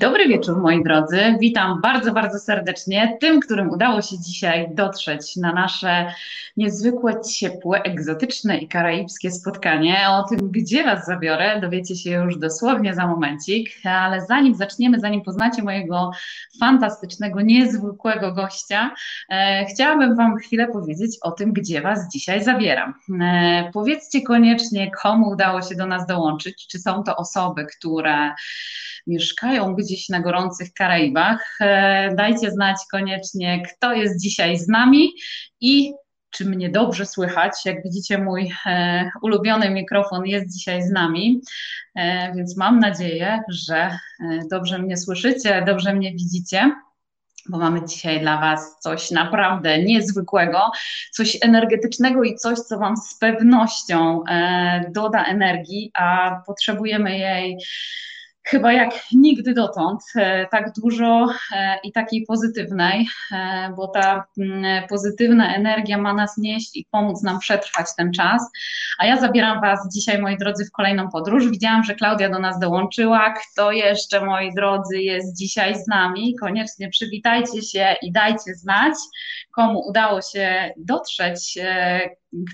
Dobry wieczór, moi drodzy. Witam bardzo, bardzo serdecznie tym, którym udało się dzisiaj dotrzeć na nasze niezwykłe, ciepłe, egzotyczne i karaibskie spotkanie. O tym, gdzie Was zabiorę, dowiecie się już dosłownie za momencik, ale zanim zaczniemy, zanim poznacie mojego fantastycznego, niezwykłego gościa, e, chciałabym Wam chwilę powiedzieć o tym, gdzie Was dzisiaj zabieram. E, powiedzcie koniecznie, komu udało się do nas dołączyć, czy są to osoby, które mieszkają gdzieś na gorących Karaibach. E, dajcie znać koniecznie, kto jest dzisiaj z nami i czy mnie dobrze słychać. Jak widzicie, mój e, ulubiony mikrofon jest dzisiaj z nami, e, więc mam nadzieję, że dobrze mnie słyszycie, dobrze mnie widzicie bo mamy dzisiaj dla Was coś naprawdę niezwykłego, coś energetycznego i coś, co Wam z pewnością doda energii, a potrzebujemy jej chyba jak nigdy dotąd, e, tak dużo e, i takiej pozytywnej, e, bo ta mm, pozytywna energia ma nas nieść i pomóc nam przetrwać ten czas. A ja zabieram Was dzisiaj, moi drodzy, w kolejną podróż. Widziałam, że Klaudia do nas dołączyła. Kto jeszcze, moi drodzy, jest dzisiaj z nami? Koniecznie przywitajcie się i dajcie znać, komu udało się dotrzeć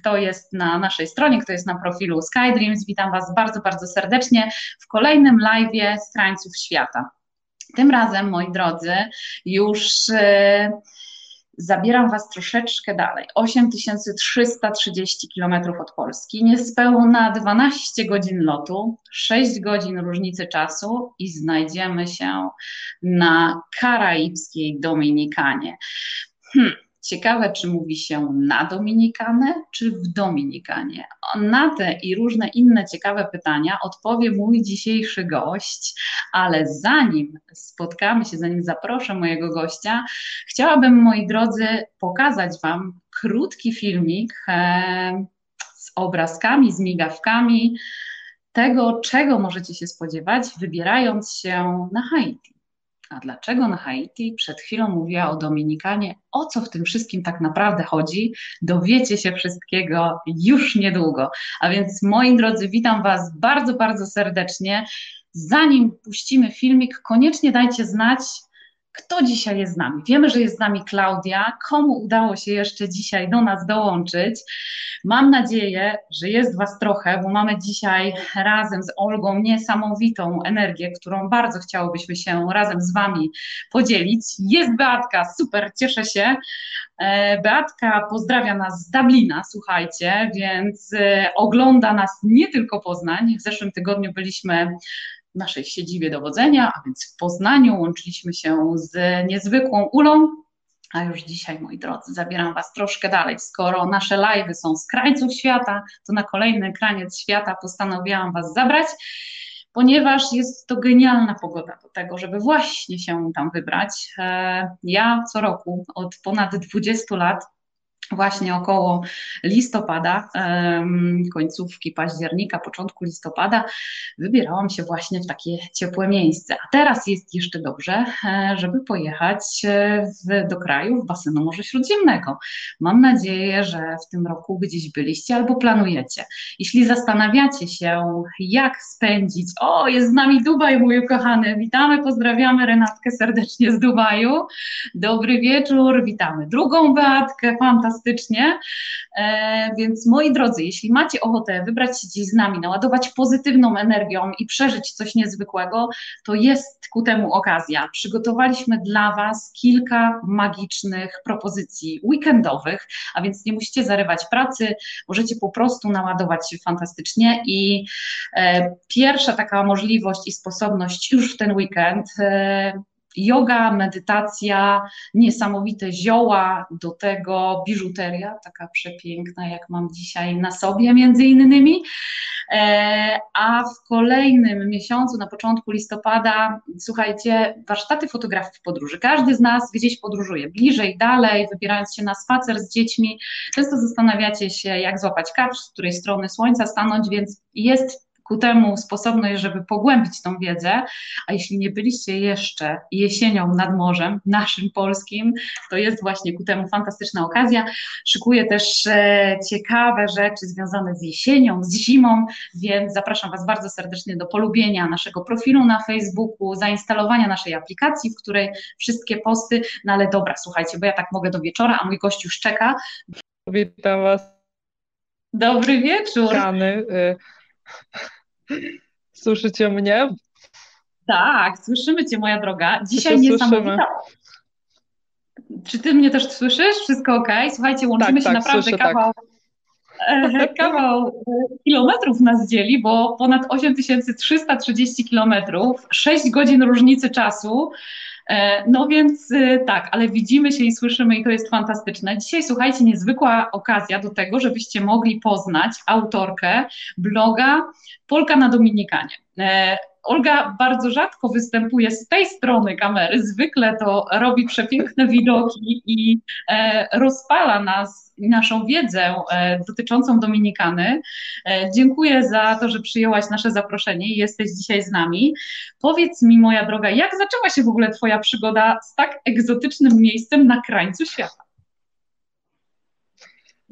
kto jest na naszej stronie, kto jest na profilu SkyDreams. Witam Was bardzo, bardzo serdecznie w kolejnym live z krańców świata. Tym razem, moi drodzy, już e, zabieram Was troszeczkę dalej. 8330 km od Polski, niespełna 12 godzin lotu, 6 godzin różnicy czasu i znajdziemy się na karaibskiej Dominikanie. Hmm. Ciekawe, czy mówi się na Dominikanę, czy w Dominikanie. Na te i różne inne ciekawe pytania odpowie mój dzisiejszy gość, ale zanim spotkamy się, zanim zaproszę mojego gościa, chciałabym, moi drodzy, pokazać Wam krótki filmik e, z obrazkami, z migawkami tego, czego możecie się spodziewać, wybierając się na Haiti. A dlaczego na Haiti? Przed chwilą mówiła o Dominikanie. O co w tym wszystkim tak naprawdę chodzi? Dowiecie się wszystkiego już niedługo. A więc, moi drodzy, witam Was bardzo, bardzo serdecznie. Zanim puścimy filmik, koniecznie dajcie znać, kto dzisiaj jest z nami. Wiemy, że jest z nami Klaudia. Komu udało się jeszcze dzisiaj do nas dołączyć? Mam nadzieję, że jest Was trochę, bo mamy dzisiaj razem z Olgą niesamowitą energię, którą bardzo chciałobyśmy się razem z Wami podzielić. Jest Beatka, super, cieszę się. E, Beatka pozdrawia nas z Dublina, słuchajcie, więc e, ogląda nas nie tylko Poznań. W zeszłym tygodniu byliśmy naszej siedzibie dowodzenia, a więc w Poznaniu łączyliśmy się z niezwykłą Ulą, a już dzisiaj, moi drodzy, zabieram Was troszkę dalej. Skoro nasze live'y są z krańców świata, to na kolejny kraniec świata postanowiłam Was zabrać, ponieważ jest to genialna pogoda do tego, żeby właśnie się tam wybrać. E, ja co roku od ponad 20 lat właśnie około listopada, końcówki października, początku listopada, wybierałam się właśnie w takie ciepłe miejsce. A teraz jest jeszcze dobrze, e, żeby pojechać e, w, do kraju w basenu Morza Śródziemnego. Mam nadzieję, że w tym roku gdzieś byliście albo planujecie. Jeśli zastanawiacie się, jak spędzić, o, jest z nami Dubaj, mój ukochany, witamy, pozdrawiamy Renatkę serdecznie z Dubaju. Dobry wieczór, witamy drugą Beatkę, fantastyczną fantastycznie. E, więc moi drodzy, jeśli macie ochotę wybrać się dziś z nami, naładować pozytywną energią i przeżyć coś niezwykłego, to jest ku temu okazja. Przygotowaliśmy dla Was kilka magicznych propozycji weekendowych, a więc nie musicie zarywać pracy, możecie po prostu naładować się fantastycznie i e, pierwsza taka możliwość i sposobność już w ten weekend e, yoga, medytacja, niesamowite zioła, do tego biżuteria, taka przepiękna, jak mam dzisiaj na sobie między innymi. E, a w kolejnym miesiącu, na początku listopada, słuchajcie, warsztaty fotografii podróży. Każdy z nas gdzieś podróżuje, bliżej, dalej, wybierając się na spacer z dziećmi. Często zastanawiacie się, jak złapać kadr, z której strony słońca stanąć, więc jest ku temu sposobność, żeby pogłębić tą wiedzę, a jeśli nie byliście jeszcze jesienią nad morzem, naszym polskim, to jest właśnie ku temu fantastyczna okazja. Szykuję też e, ciekawe rzeczy związane z jesienią, z zimą, więc zapraszam Was bardzo serdecznie do polubienia naszego profilu na Facebooku, zainstalowania naszej aplikacji, w której wszystkie posty, no ale dobra, słuchajcie, bo ja tak mogę do wieczora, a mój gość już czeka. Witam Was. Dobry wieczór. Rany. Słyszycie mnie? Tak, słyszymy Cię, moja droga. Dzisiaj niesamowita. Czy Ty mnie też słyszysz? Wszystko ok? Słuchajcie, łączymy tak, się tak, naprawdę słyszę, kawał. Tak. Kawał kilometrów nas dzieli, bo ponad 8330 kilometrów, 6 godzin różnicy czasu. E, no więc y, tak, ale widzimy się i słyszymy i to jest fantastyczne. Dzisiaj słuchajcie, niezwykła okazja do tego, żebyście mogli poznać autorkę bloga Polka na Dominikanie. Olga bardzo rzadko występuje z tej strony kamery, zwykle to robi przepiękne widoki i e, rozpala nas, naszą wiedzę e, dotyczącą Dominikany. E, dziękuję za to, że przyjęłaś nasze zaproszenie i jesteś dzisiaj z nami. Powiedz mi, moja droga, jak zaczęła się w ogóle Twoja przygoda z tak egzotycznym miejscem na krańcu świata?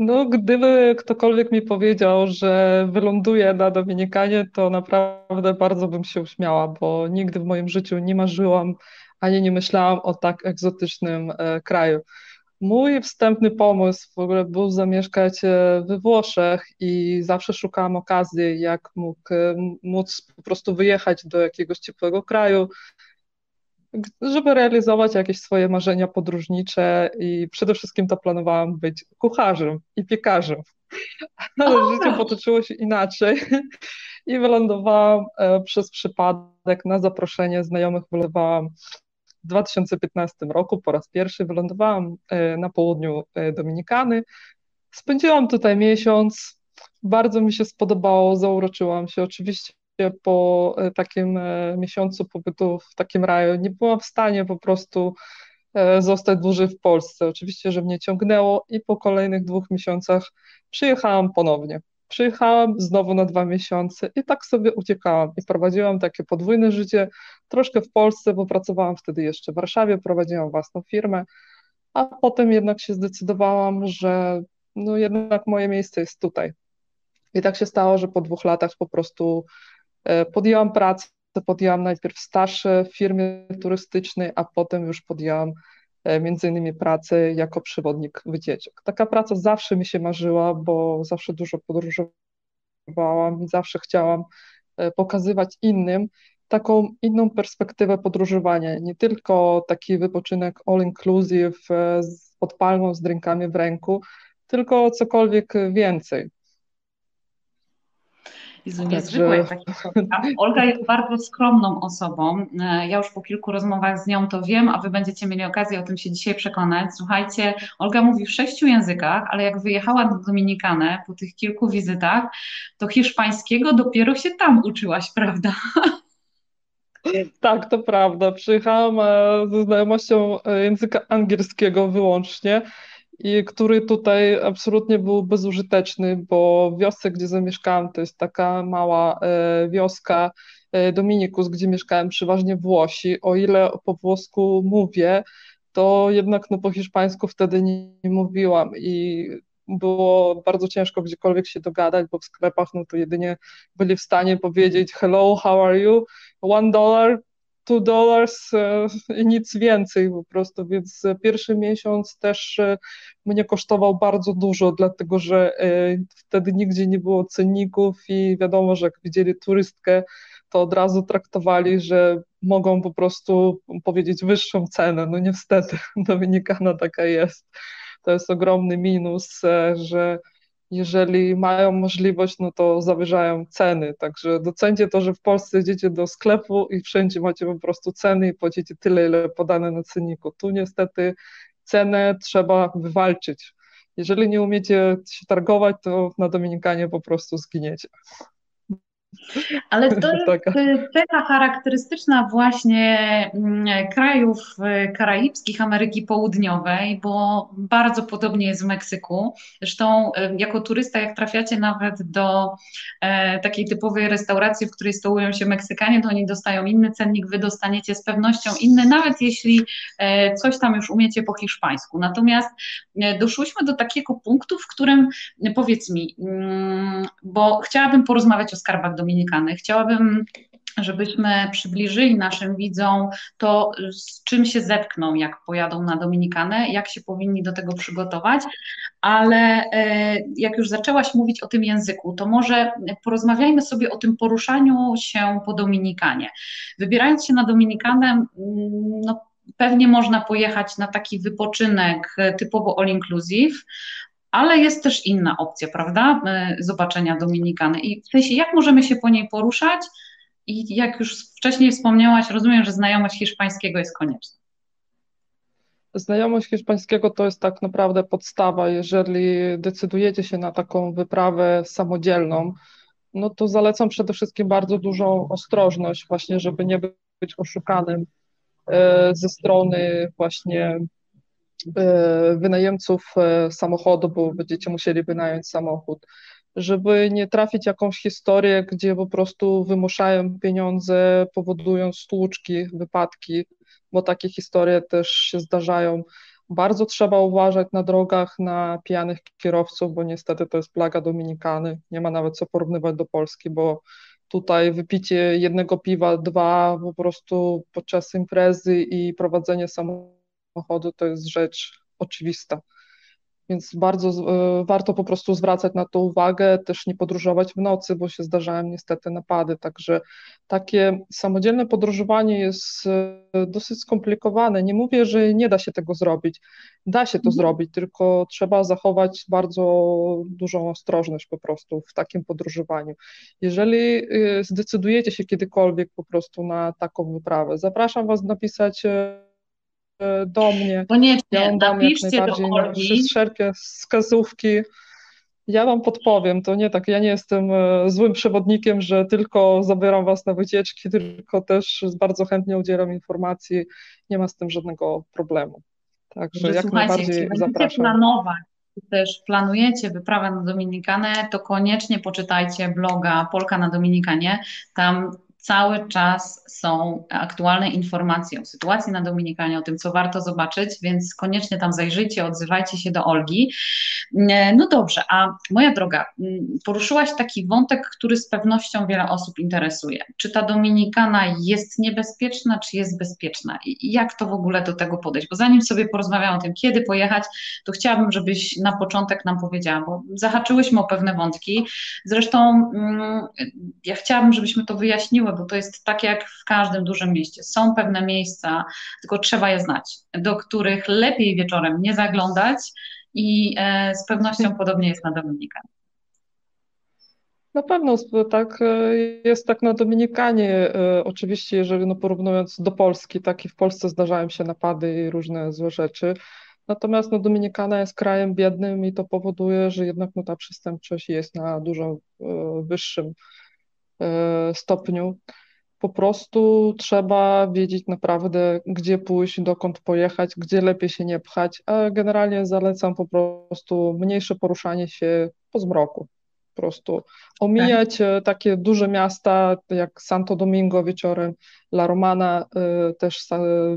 No, gdyby ktokolwiek mi powiedział, że wyląduję na Dominikanie, to naprawdę bardzo bym się uśmiała, bo nigdy w moim życiu nie marzyłam ani nie myślałam o tak egzotycznym e, kraju. Mój wstępny pomysł w ogóle był zamieszkać e, we Włoszech i zawsze szukałam okazji, jak mógł, móc po prostu wyjechać do jakiegoś ciepłego kraju, żeby realizować jakieś swoje marzenia podróżnicze i przede wszystkim to planowałam być kucharzem i piekarzem. Ale życie potoczyło się inaczej i wylądowałam e, przez przypadek na zaproszenie znajomych wylewałam w 2015 roku po raz pierwszy wylądowałam e, na południu e, Dominikany. Spędziłam tutaj miesiąc. Bardzo mi się spodobało, zauroczyłam się. Oczywiście po e, takim e, miesiącu pobytu w takim raju nie byłam w stanie po prostu e, zostać dłużej w Polsce. Oczywiście, że mnie ciągnęło i po kolejnych dwóch miesiącach przyjechałam ponownie. Przyjechałam znowu na dwa miesiące i tak sobie uciekałam i prowadziłam takie podwójne życie, troszkę w Polsce, bo pracowałam wtedy jeszcze w Warszawie, prowadziłam własną firmę, a potem jednak się zdecydowałam, że no jednak moje miejsce jest tutaj. I tak się stało, że po dwóch latach po prostu podjęłam pracę, podjęłam najpierw staż w firmie turystycznej, a potem już podjęłam e, między innymi pracę jako przewodnik wycieczek. Taka praca zawsze mi się marzyła, bo zawsze dużo podróżowałam i zawsze chciałam e, pokazywać innym taką inną perspektywę podróżowania, nie tylko taki wypoczynek all inclusive pod palmą z drinkami w ręku, tylko cokolwiek więcej. Jezu, niezwykła jest taka Olga jest bardzo skromną osobą. E, ja już po kilku rozmowach z nią to wiem, a wy będziecie mieli okazję o tym się dzisiaj przekonać. Słuchajcie, Olga mówi w sześciu językach, ale jak wyjechała do Dominikanę po tych kilku wizytach, to hiszpańskiego dopiero się tam uczyłaś, prawda? Tak, to prawda. Przyjechałam e, ze znajomością e, języka angielskiego wyłącznie i który tutaj absolutnie był bezużyteczny, bo w wiosce, gdzie zamieszkałam, to jest taka mała e, wioska e, Dominikus, gdzie mieszkałem przeważnie Włosi. O ile po włosku mówię, to jednak no, po hiszpańsku wtedy nie, nie mówiłam i było bardzo ciężko gdziekolwiek się dogadać, bo w sklepach no to jedynie byli w stanie powiedzieć hello, how are you, one dollar, two dollars e, i nic więcej po prostu, więc pierwszy miesiąc też e, mnie kosztował bardzo dużo, dlatego że e, wtedy nigdzie nie było cenników i wiadomo, że jak widzieli turystkę, to od razu traktowali, że mogą po prostu powiedzieć wyższą cenę. No niestety, Dominikana taka jest. To jest ogromny minus, że jeżeli mają możliwość, no to zawyżają ceny. Także docencie to, że w Polsce idziecie do sklepu i wszędzie macie po prostu ceny i płacicie tyle, ile podane na cenniku. Tu niestety cenę trzeba wywalczyć. Jeżeli nie umiecie się targować, to na Dominikanie po prostu zginiecie. Ale to jest cecha charakterystyczna właśnie mm, krajów e, karaibskich Ameryki Południowej, bo bardzo podobnie jest w Meksyku. Zresztą e, jako turysta, jak trafiacie nawet do e, takiej typowej restauracji, w której stołują się Meksykanie, to oni dostają inny cennik, wy dostaniecie z pewnością inny, nawet jeśli coś tam już umiecie po hiszpańsku. Natomiast doszłyśmy do takiego punktu, w którym powiedz mi, mm, bo chciałabym porozmawiać o skarbach Dominikany. Chciałabym, żebyśmy przybliżyli naszym widzom to, z czym się zetkną, jak pojadą na Dominikanę, jak się powinni do tego przygotować, ale e, jak już zaczęłaś mówić o tym języku, to może porozmawiajmy sobie o tym poruszaniu się po Dominikanie. Wybierając się na Dominikanę, no, pewnie można pojechać na taki wypoczynek typowo all inclusive, ale jest też inna opcja, prawda? E, zobaczenia Dominikany. I w sensie, jak możemy się po niej poruszać? I jak już wcześniej wspomniałaś, rozumiem, że znajomość hiszpańskiego jest konieczna. Znajomość hiszpańskiego to jest tak naprawdę podstawa. Jeżeli decydujecie się na taką wyprawę samodzielną, no to zalecam przede wszystkim bardzo dużą ostrożność, właśnie, żeby nie być oszukanym e, ze strony właśnie wynajemców e, samochodu, bo będziecie musieli wynająć samochód, żeby nie trafić jakąś historię, gdzie po prostu wymuszają pieniądze, powodują stłuczki, wypadki, bo takie historie też się zdarzają. Bardzo trzeba uważać na drogach na pijanych kierowców, bo niestety to jest plaga Dominikany. Nie ma nawet co porównywać do Polski, bo tutaj wypicie jednego piwa, dwa po prostu podczas imprezy i prowadzenie samochodu to jest rzecz oczywista. Więc bardzo e, warto po prostu zwracać na to uwagę, też nie podróżować w nocy, bo się zdarzają niestety napady. Także takie samodzielne podróżowanie jest e, dosyć skomplikowane. Nie mówię, że nie da się tego zrobić. Da się to mhm. zrobić, tylko trzeba zachować bardzo dużą ostrożność po prostu w takim podróżowaniu. Jeżeli e, zdecydujecie się kiedykolwiek po prostu na taką wyprawę, zapraszam Was napisać do mnie. Koniecznie, ja napiszcie do Olgi. wszelkie wskazówki. Ja Wam podpowiem, to nie tak, ja nie jestem e, złym przewodnikiem, że tylko zabieram Was na wycieczki, tylko też bardzo chętnie udzielam informacji, nie ma z tym żadnego problemu. Także że jak najbardziej zapraszam. planować, też planujecie wyprawę na Dominikanę, to koniecznie poczytajcie bloga Polka na Dominikanie. Tam cały czas są aktualne informacje o sytuacji na Dominikanie, o tym, co warto zobaczyć, więc koniecznie tam zajrzyjcie, odzywajcie się do Olgi. E, no dobrze, a moja droga, poruszyłaś taki wątek, który z pewnością wiele osób interesuje. Czy ta Dominikana jest niebezpieczna, czy jest bezpieczna? I jak to w ogóle do tego podejść? Bo zanim sobie porozmawiam o tym, kiedy pojechać, to chciałabym, żebyś na początek nam powiedziała, bo zahaczyłyśmy o pewne wątki. Zresztą ja chciałabym, żebyśmy to wyjaśniły, bo to jest tak jak w każdym dużym mieście. Są pewne miejsca, tylko trzeba je znać, do których lepiej wieczorem nie zaglądać i e, z pewnością podobnie jest na Dominikanie. Na pewno tak e, jest tak na Dominikanie. E, oczywiście, jeżeli no porównując do Polski, tak i w Polsce zdarzają się napady i różne złe rzeczy. Natomiast no, Dominikana jest krajem biednym i to powoduje, że jednak no, ta przestępczość jest na dużo wyższym stopniu. Po prostu trzeba wiedzieć naprawdę, gdzie pójść, dokąd pojechać, gdzie lepiej się nie pchać, a generalnie zalecam po prostu mniejsze poruszanie się po zmroku. Po prostu omijać tak. takie duże miasta jak Santo Domingo wieczorem, La Romana e, też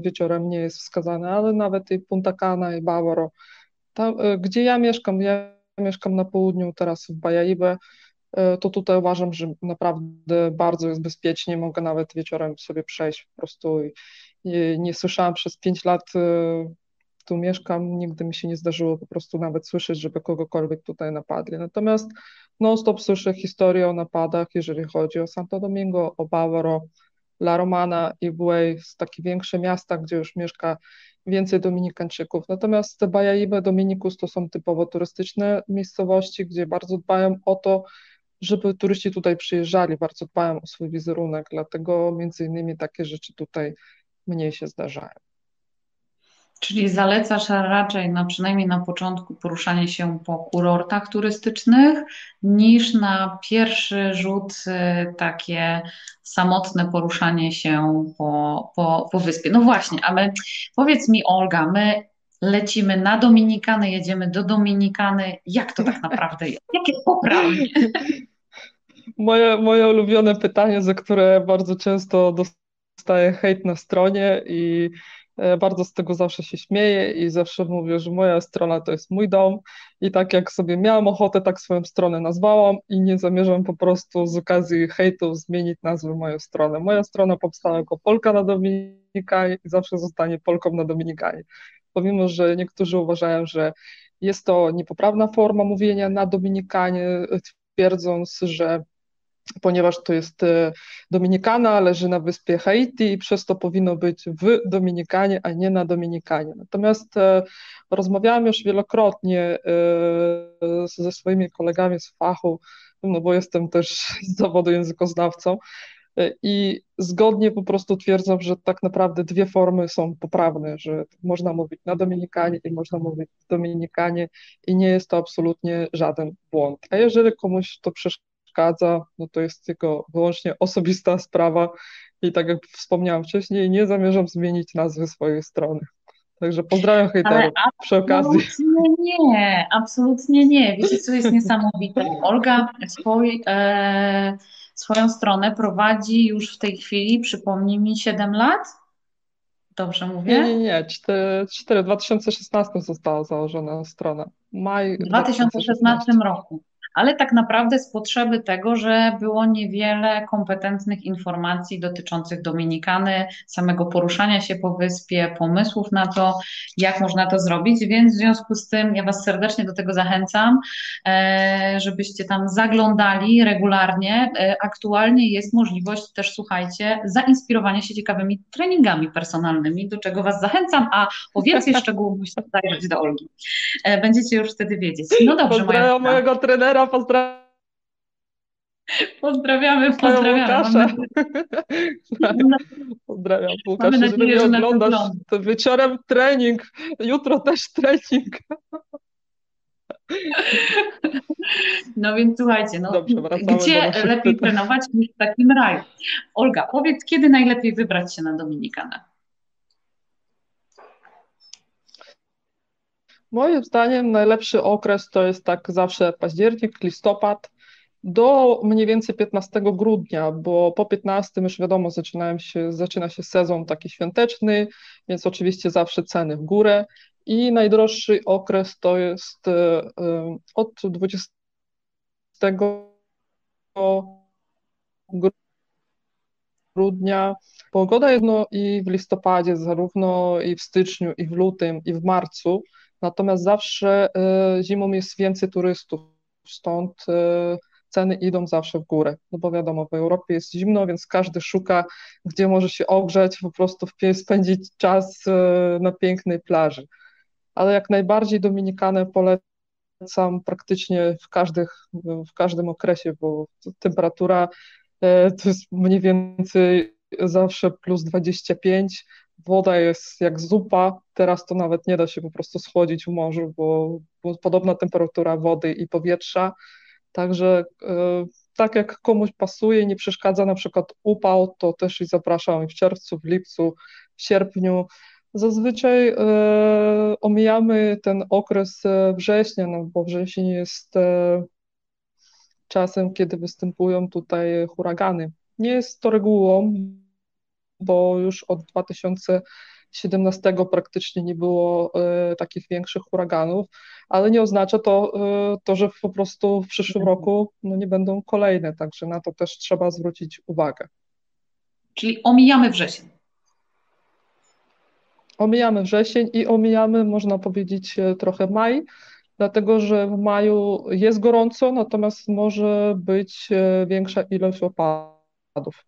wieczorem nie jest wskazane, ale nawet i Punta Cana i Bávaro. Tam, gdzie ja mieszkam, ja mieszkam na południu, teraz w Bajaibe, E, to tutaj uważam, że naprawdę bardzo jest bezpiecznie. Mogę nawet wieczorem sobie przejść po prostu. Nie, nie słyszałam przez pięć lat, e, tu mieszkam, nigdy mi się nie zdarzyło po prostu nawet słyszeć, żeby kogokolwiek tutaj napadli. Natomiast non-stop słyszę historie o napadach, jeżeli chodzi o Santo Domingo, o Bávaro, La Romana i Buey, takie większe miasta, gdzie już mieszka więcej Dominikańczyków. Natomiast Bajaibe, Dominikus to są typowo turystyczne miejscowości, gdzie bardzo dbają o to, żeby turyści tutaj przyjeżdżali, bardzo dbają o swój wizerunek, dlatego między innymi takie rzeczy tutaj mniej się zdarzają. Czyli zalecasz raczej na przynajmniej na początku poruszanie się po kurortach turystycznych, niż na pierwszy rzut y, takie samotne poruszanie się po, po, po wyspie. No właśnie, ale powiedz mi, Olga, my lecimy na Dominikany, jedziemy do Dominikany. Jak to tak naprawdę jest? Jakie poprawnie? Moje, moje ulubione pytanie, za które bardzo często dostaję hejt na stronie i E, bardzo z tego zawsze się śmieję i zawsze mówię, że moja strona to jest mój dom i tak jak sobie miałam ochotę, tak swoją stronę nazwałam i nie zamierzam po prostu z okazji hejtu zmienić nazwy mojej strony. Moja strona powstała jako Polka na Dominikanie i zawsze zostanie Polką na Dominikanie. Pomimo, że niektórzy uważają, że jest to niepoprawna forma mówienia na Dominikanie, twierdząc, że ponieważ to jest e, Dominikana, leży na wyspie Haiti i przez to powinno być w Dominikanie, a nie na Dominikanie. Natomiast e, rozmawiałam już wielokrotnie e, ze swoimi kolegami z fachu, no bo jestem też z zawodu językoznawcą, i zgodnie po prostu twierdzą, że tak naprawdę dwie formy są poprawne, że można mówić na Dominikanie i można mówić w Dominikanie i nie jest to absolutnie żaden błąd. A jeżeli komuś to przeszkadza, przeszkadza, no to jest tylko wyłącznie osobista sprawa i tak jak wspomniałam wcześniej, nie zamierzam zmienić nazwy swojej strony. Także pozdrawiam hejterów przy okazji. Absolutnie nie, absolutnie nie. Wiecie, co jest niesamowite? Olga swój, e, swoją stronę prowadzi już w tej chwili, przypomnij mi, 7 lat? Dobrze mówię? Nie, nie, nie. 4, 4, 2016 została założona strona. Maj w 2016 2016. roku ale tak naprawdę z potrzeby tego, że było niewiele kompetentnych informacji dotyczących Dominikany, samego poruszania się po wyspie, pomysłów na to, jak można to zrobić, więc w związku z tym ja Was serdecznie do tego zachęcam, e, żebyście tam zaglądali regularnie. E, aktualnie jest możliwość też, słuchajcie, zainspirowania się ciekawymi treningami personalnymi, do czego Was zachęcam, a o więcej szczegółów musicie zajrzeć do Olgi. E, będziecie już wtedy wiedzieć. No dobrze, Pozdrawiam mojego trenera pozdrawiam. Pozdrawiamy, pozdrawiamy. Pozdrawiam Łukasz, Mamy nadzieję, jeżeli mnie oglądasz, to wieczorem trening, jutro też trening. No więc słuchajcie, no, Dobrze, gdzie lepiej pytań. trenować niż w takim raju? Olga, powiedz, kiedy najlepiej wybrać się na Dominikanę? Moim zdaniem najlepszy okres to jest tak zawsze październik, listopad do mniej więcej 15 grudnia, bo po 15 już wiadomo się, zaczyna się sezon taki świąteczny, więc oczywiście zawsze ceny w górę i najdroższy okres to jest e, od 20 grudnia. Pogoda jest no i w listopadzie, zarówno i w styczniu, i w lutym, i w marcu. Natomiast zawsze e, zimą jest więcej turystów, stąd e, ceny idą zawsze w górę. No bo wiadomo, w Europie jest zimno, więc każdy szuka, gdzie może się ogrzeć, po prostu spędzić czas e, na pięknej plaży. Ale jak najbardziej Dominikanę polecam praktycznie w, każdych, w każdym okresie, bo temperatura to jest mniej więcej zawsze plus 25, woda jest jak zupa, teraz to nawet nie da się po prostu schłodzić w morzu, bo, bo podobna temperatura wody i powietrza, także e, tak jak komuś pasuje, nie przeszkadza na przykład upał, to też i zapraszam w czerwcu, w lipcu, w sierpniu. Zazwyczaj e, omijamy ten okres e, września, no bo wrzesień jest e, czasem, kiedy występują tutaj huragany. Nie jest to regułą, bo już od 2017 praktycznie nie było e, takich większych huraganów, ale nie oznacza to, e, to, że po prostu w przyszłym roku no, nie będą kolejne, także na to też trzeba zwrócić uwagę. Czyli omijamy wrzesień. Omijamy wrzesień i omijamy, można powiedzieć, e, trochę maj, dlatego że w maju jest gorąco, natomiast może być większa ilość opadów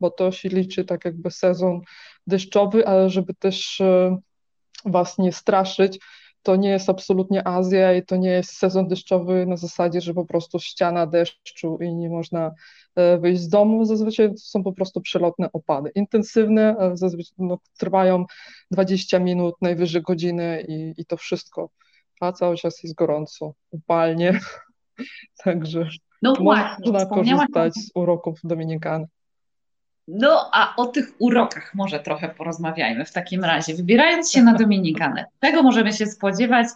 bo to się liczy tak jakby sezon deszczowy, ale żeby też e, Was nie straszyć, to nie jest absolutnie Azja i to nie jest sezon deszczowy na zasadzie, że po prostu ściana deszczu i nie można e, wyjść z domu. Zazwyczaj są po prostu przelotne opady. Intensywne, e, zazwyczaj no, trwają 20 minut, najwyżej godziny i, i to wszystko. A cały czas jest gorąco, upalnie. Także no można korzystać z uroków Dominikany. No, a o tych urokach może trochę porozmawiajmy w takim razie. Wybierając się na Dominikanę, czego możemy się spodziewać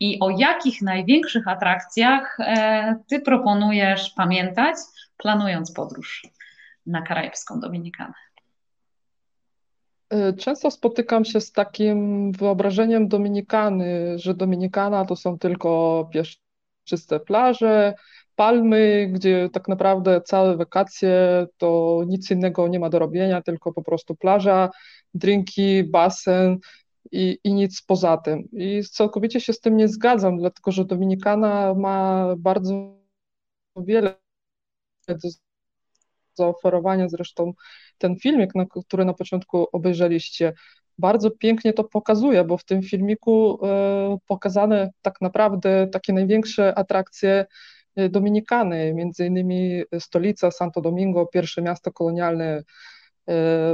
i o jakich największych atrakcjach e, Ty proponujesz pamiętać, planując podróż na karaibską Dominikanę? E, często spotykam się z takim wyobrażeniem Dominikany, że Dominikana to są tylko pieszczyste plaże, Palmy, gdzie tak naprawdę całe wakacje to nic innego nie ma do robienia, tylko po prostu plaża, drinki, basen i, i nic poza tym. I całkowicie się z tym nie zgadzam, dlatego że Dominikana ma bardzo wiele do zaoferowania. Zresztą ten filmik, na, który na początku obejrzeliście, bardzo pięknie to pokazuje, bo w tym filmiku e, pokazane tak naprawdę takie największe atrakcje Y, Dominikany, między innymi stolica Santo Domingo, pierwsze miasto kolonialne y,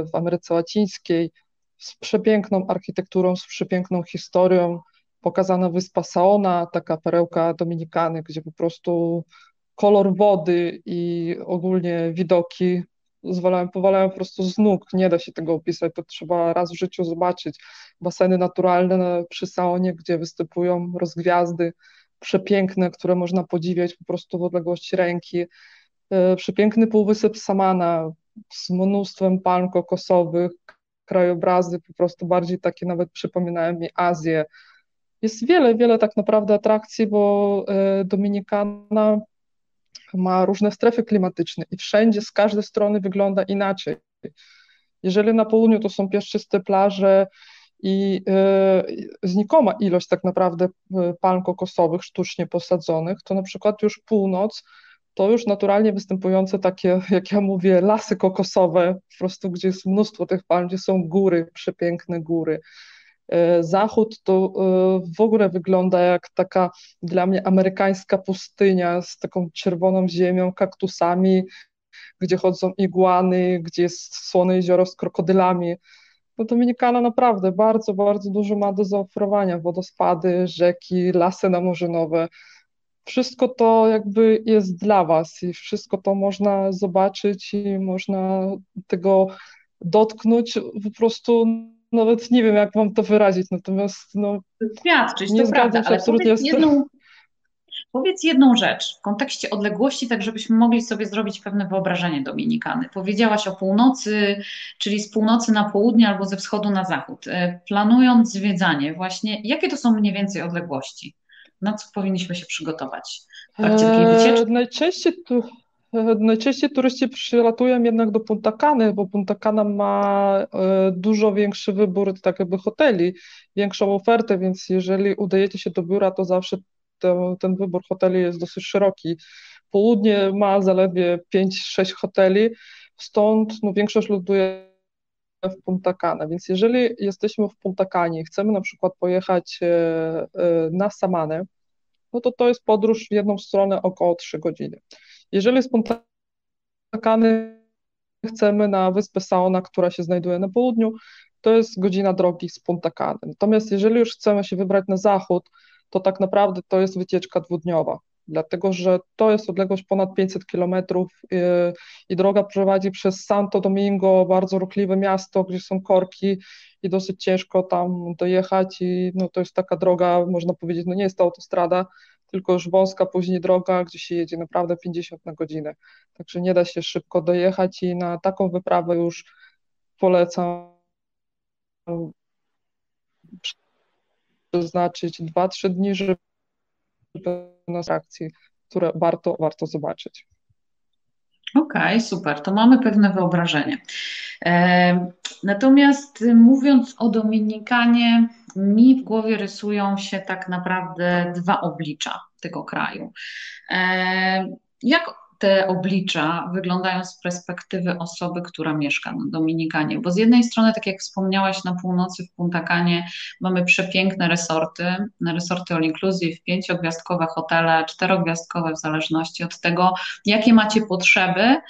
w Ameryce Łacińskiej, z przepiękną architekturą, z przepiękną historią, pokazana wyspa Saona, taka perełka Dominikany, gdzie po prostu kolor wody i ogólnie widoki powalają po prostu z nóg, nie da się tego opisać, to trzeba raz w życiu zobaczyć. Baseny naturalne przy Saonie, gdzie występują rozgwiazdy, przepiękne, które można podziwiać po prostu w odległości ręki. E, przepiękny półwysep Samana z mnóstwem palm kokosowych, krajobrazy po prostu bardziej takie nawet przypominają mi Azję. Jest wiele, wiele tak naprawdę atrakcji, bo e, Dominikana ma różne strefy klimatyczne i wszędzie z każdej strony wygląda inaczej. Jeżeli na południu to są piaszczyste plaże, i e, znikoma ilość tak naprawdę e, palm kokosowych sztucznie posadzonych, to na przykład już północ to już naturalnie występujące takie, jak ja mówię, lasy kokosowe, po prostu gdzie jest mnóstwo tych palm, gdzie są góry, przepiękne góry. E, zachód to w ogóle wygląda jak taka dla mnie amerykańska pustynia z taką czerwoną ziemią, kaktusami, gdzie chodzą igłany, gdzie jest słone jezioro z krokodylami no Dominikana naprawdę bardzo, bardzo dużo ma do zaoferowania. Wodospady, rzeki, lasy namorzynowe. Wszystko to jakby jest dla Was i wszystko to można zobaczyć i można tego dotknąć. Po prostu nawet nie wiem, jak Wam to wyrazić, natomiast no, Świadczyć, nie to zgadzam prawda, się absolutnie z jedną, Powiedz jedną rzecz w kontekście odległości, tak żebyśmy mogli sobie zrobić pewne wyobrażenie Dominikany. Powiedziałaś o północy, czyli z północy na południe albo ze wschodu na zachód. E, planując zwiedzanie, właśnie jakie to są mniej więcej odległości? Na co powinniśmy się przygotować w trakcie takiej wycieczki? Eee, najczęściej, tu, e, najczęściej turyści przylatują jednak do Punta Cany, bo Punta Cana ma e, dużo większy wybór tak jakby hoteli, większą ofertę, więc jeżeli udajecie się do biura, to zawsze to, ten wybór hoteli jest dosyć szeroki. Południe ma zaledwie 5-6 hoteli, stąd no, większość ląduje w Punta Cana, więc jeżeli jesteśmy w Punta Canie i chcemy na przykład pojechać e, e, na Samanę, no to to jest podróż w jedną stronę około 3 godziny. Jeżeli z Punta Cany chcemy na wyspę Saona, która się znajduje na południu, to jest godzina drogi z Punta Cany. Natomiast jeżeli już chcemy się wybrać na zachód, to tak naprawdę to jest wycieczka dwudniowa, dlatego że to jest odległość ponad 500 kilometrów i, i droga prowadzi przez Santo Domingo, bardzo ruchliwe miasto, gdzie są korki i dosyć ciężko tam dojechać i no, to jest taka droga, można powiedzieć, no nie jest to autostrada, tylko już wąska później droga, gdzie się jedzie naprawdę 50 na godzinę. Także nie da się szybko dojechać i na taką wyprawę już polecam przeznaczyć 2-3 dni, żeby na atrakcji, które warto, warto zobaczyć. Okej, okay, super, to mamy pewne wyobrażenie. E, natomiast mówiąc o Dominikanie, mi w głowie rysują się tak naprawdę dwa oblicza tego kraju. E, jak te oblicza wyglądają z perspektywy osoby, która mieszka na Dominikanie? Bo z jednej strony, tak jak wspomniałaś, na północy w Punta Canie mamy przepiękne resorty, resorty all inclusive, pięciogwiazdkowe hotele, czterogwiazdkowe w zależności od tego, jakie macie potrzeby.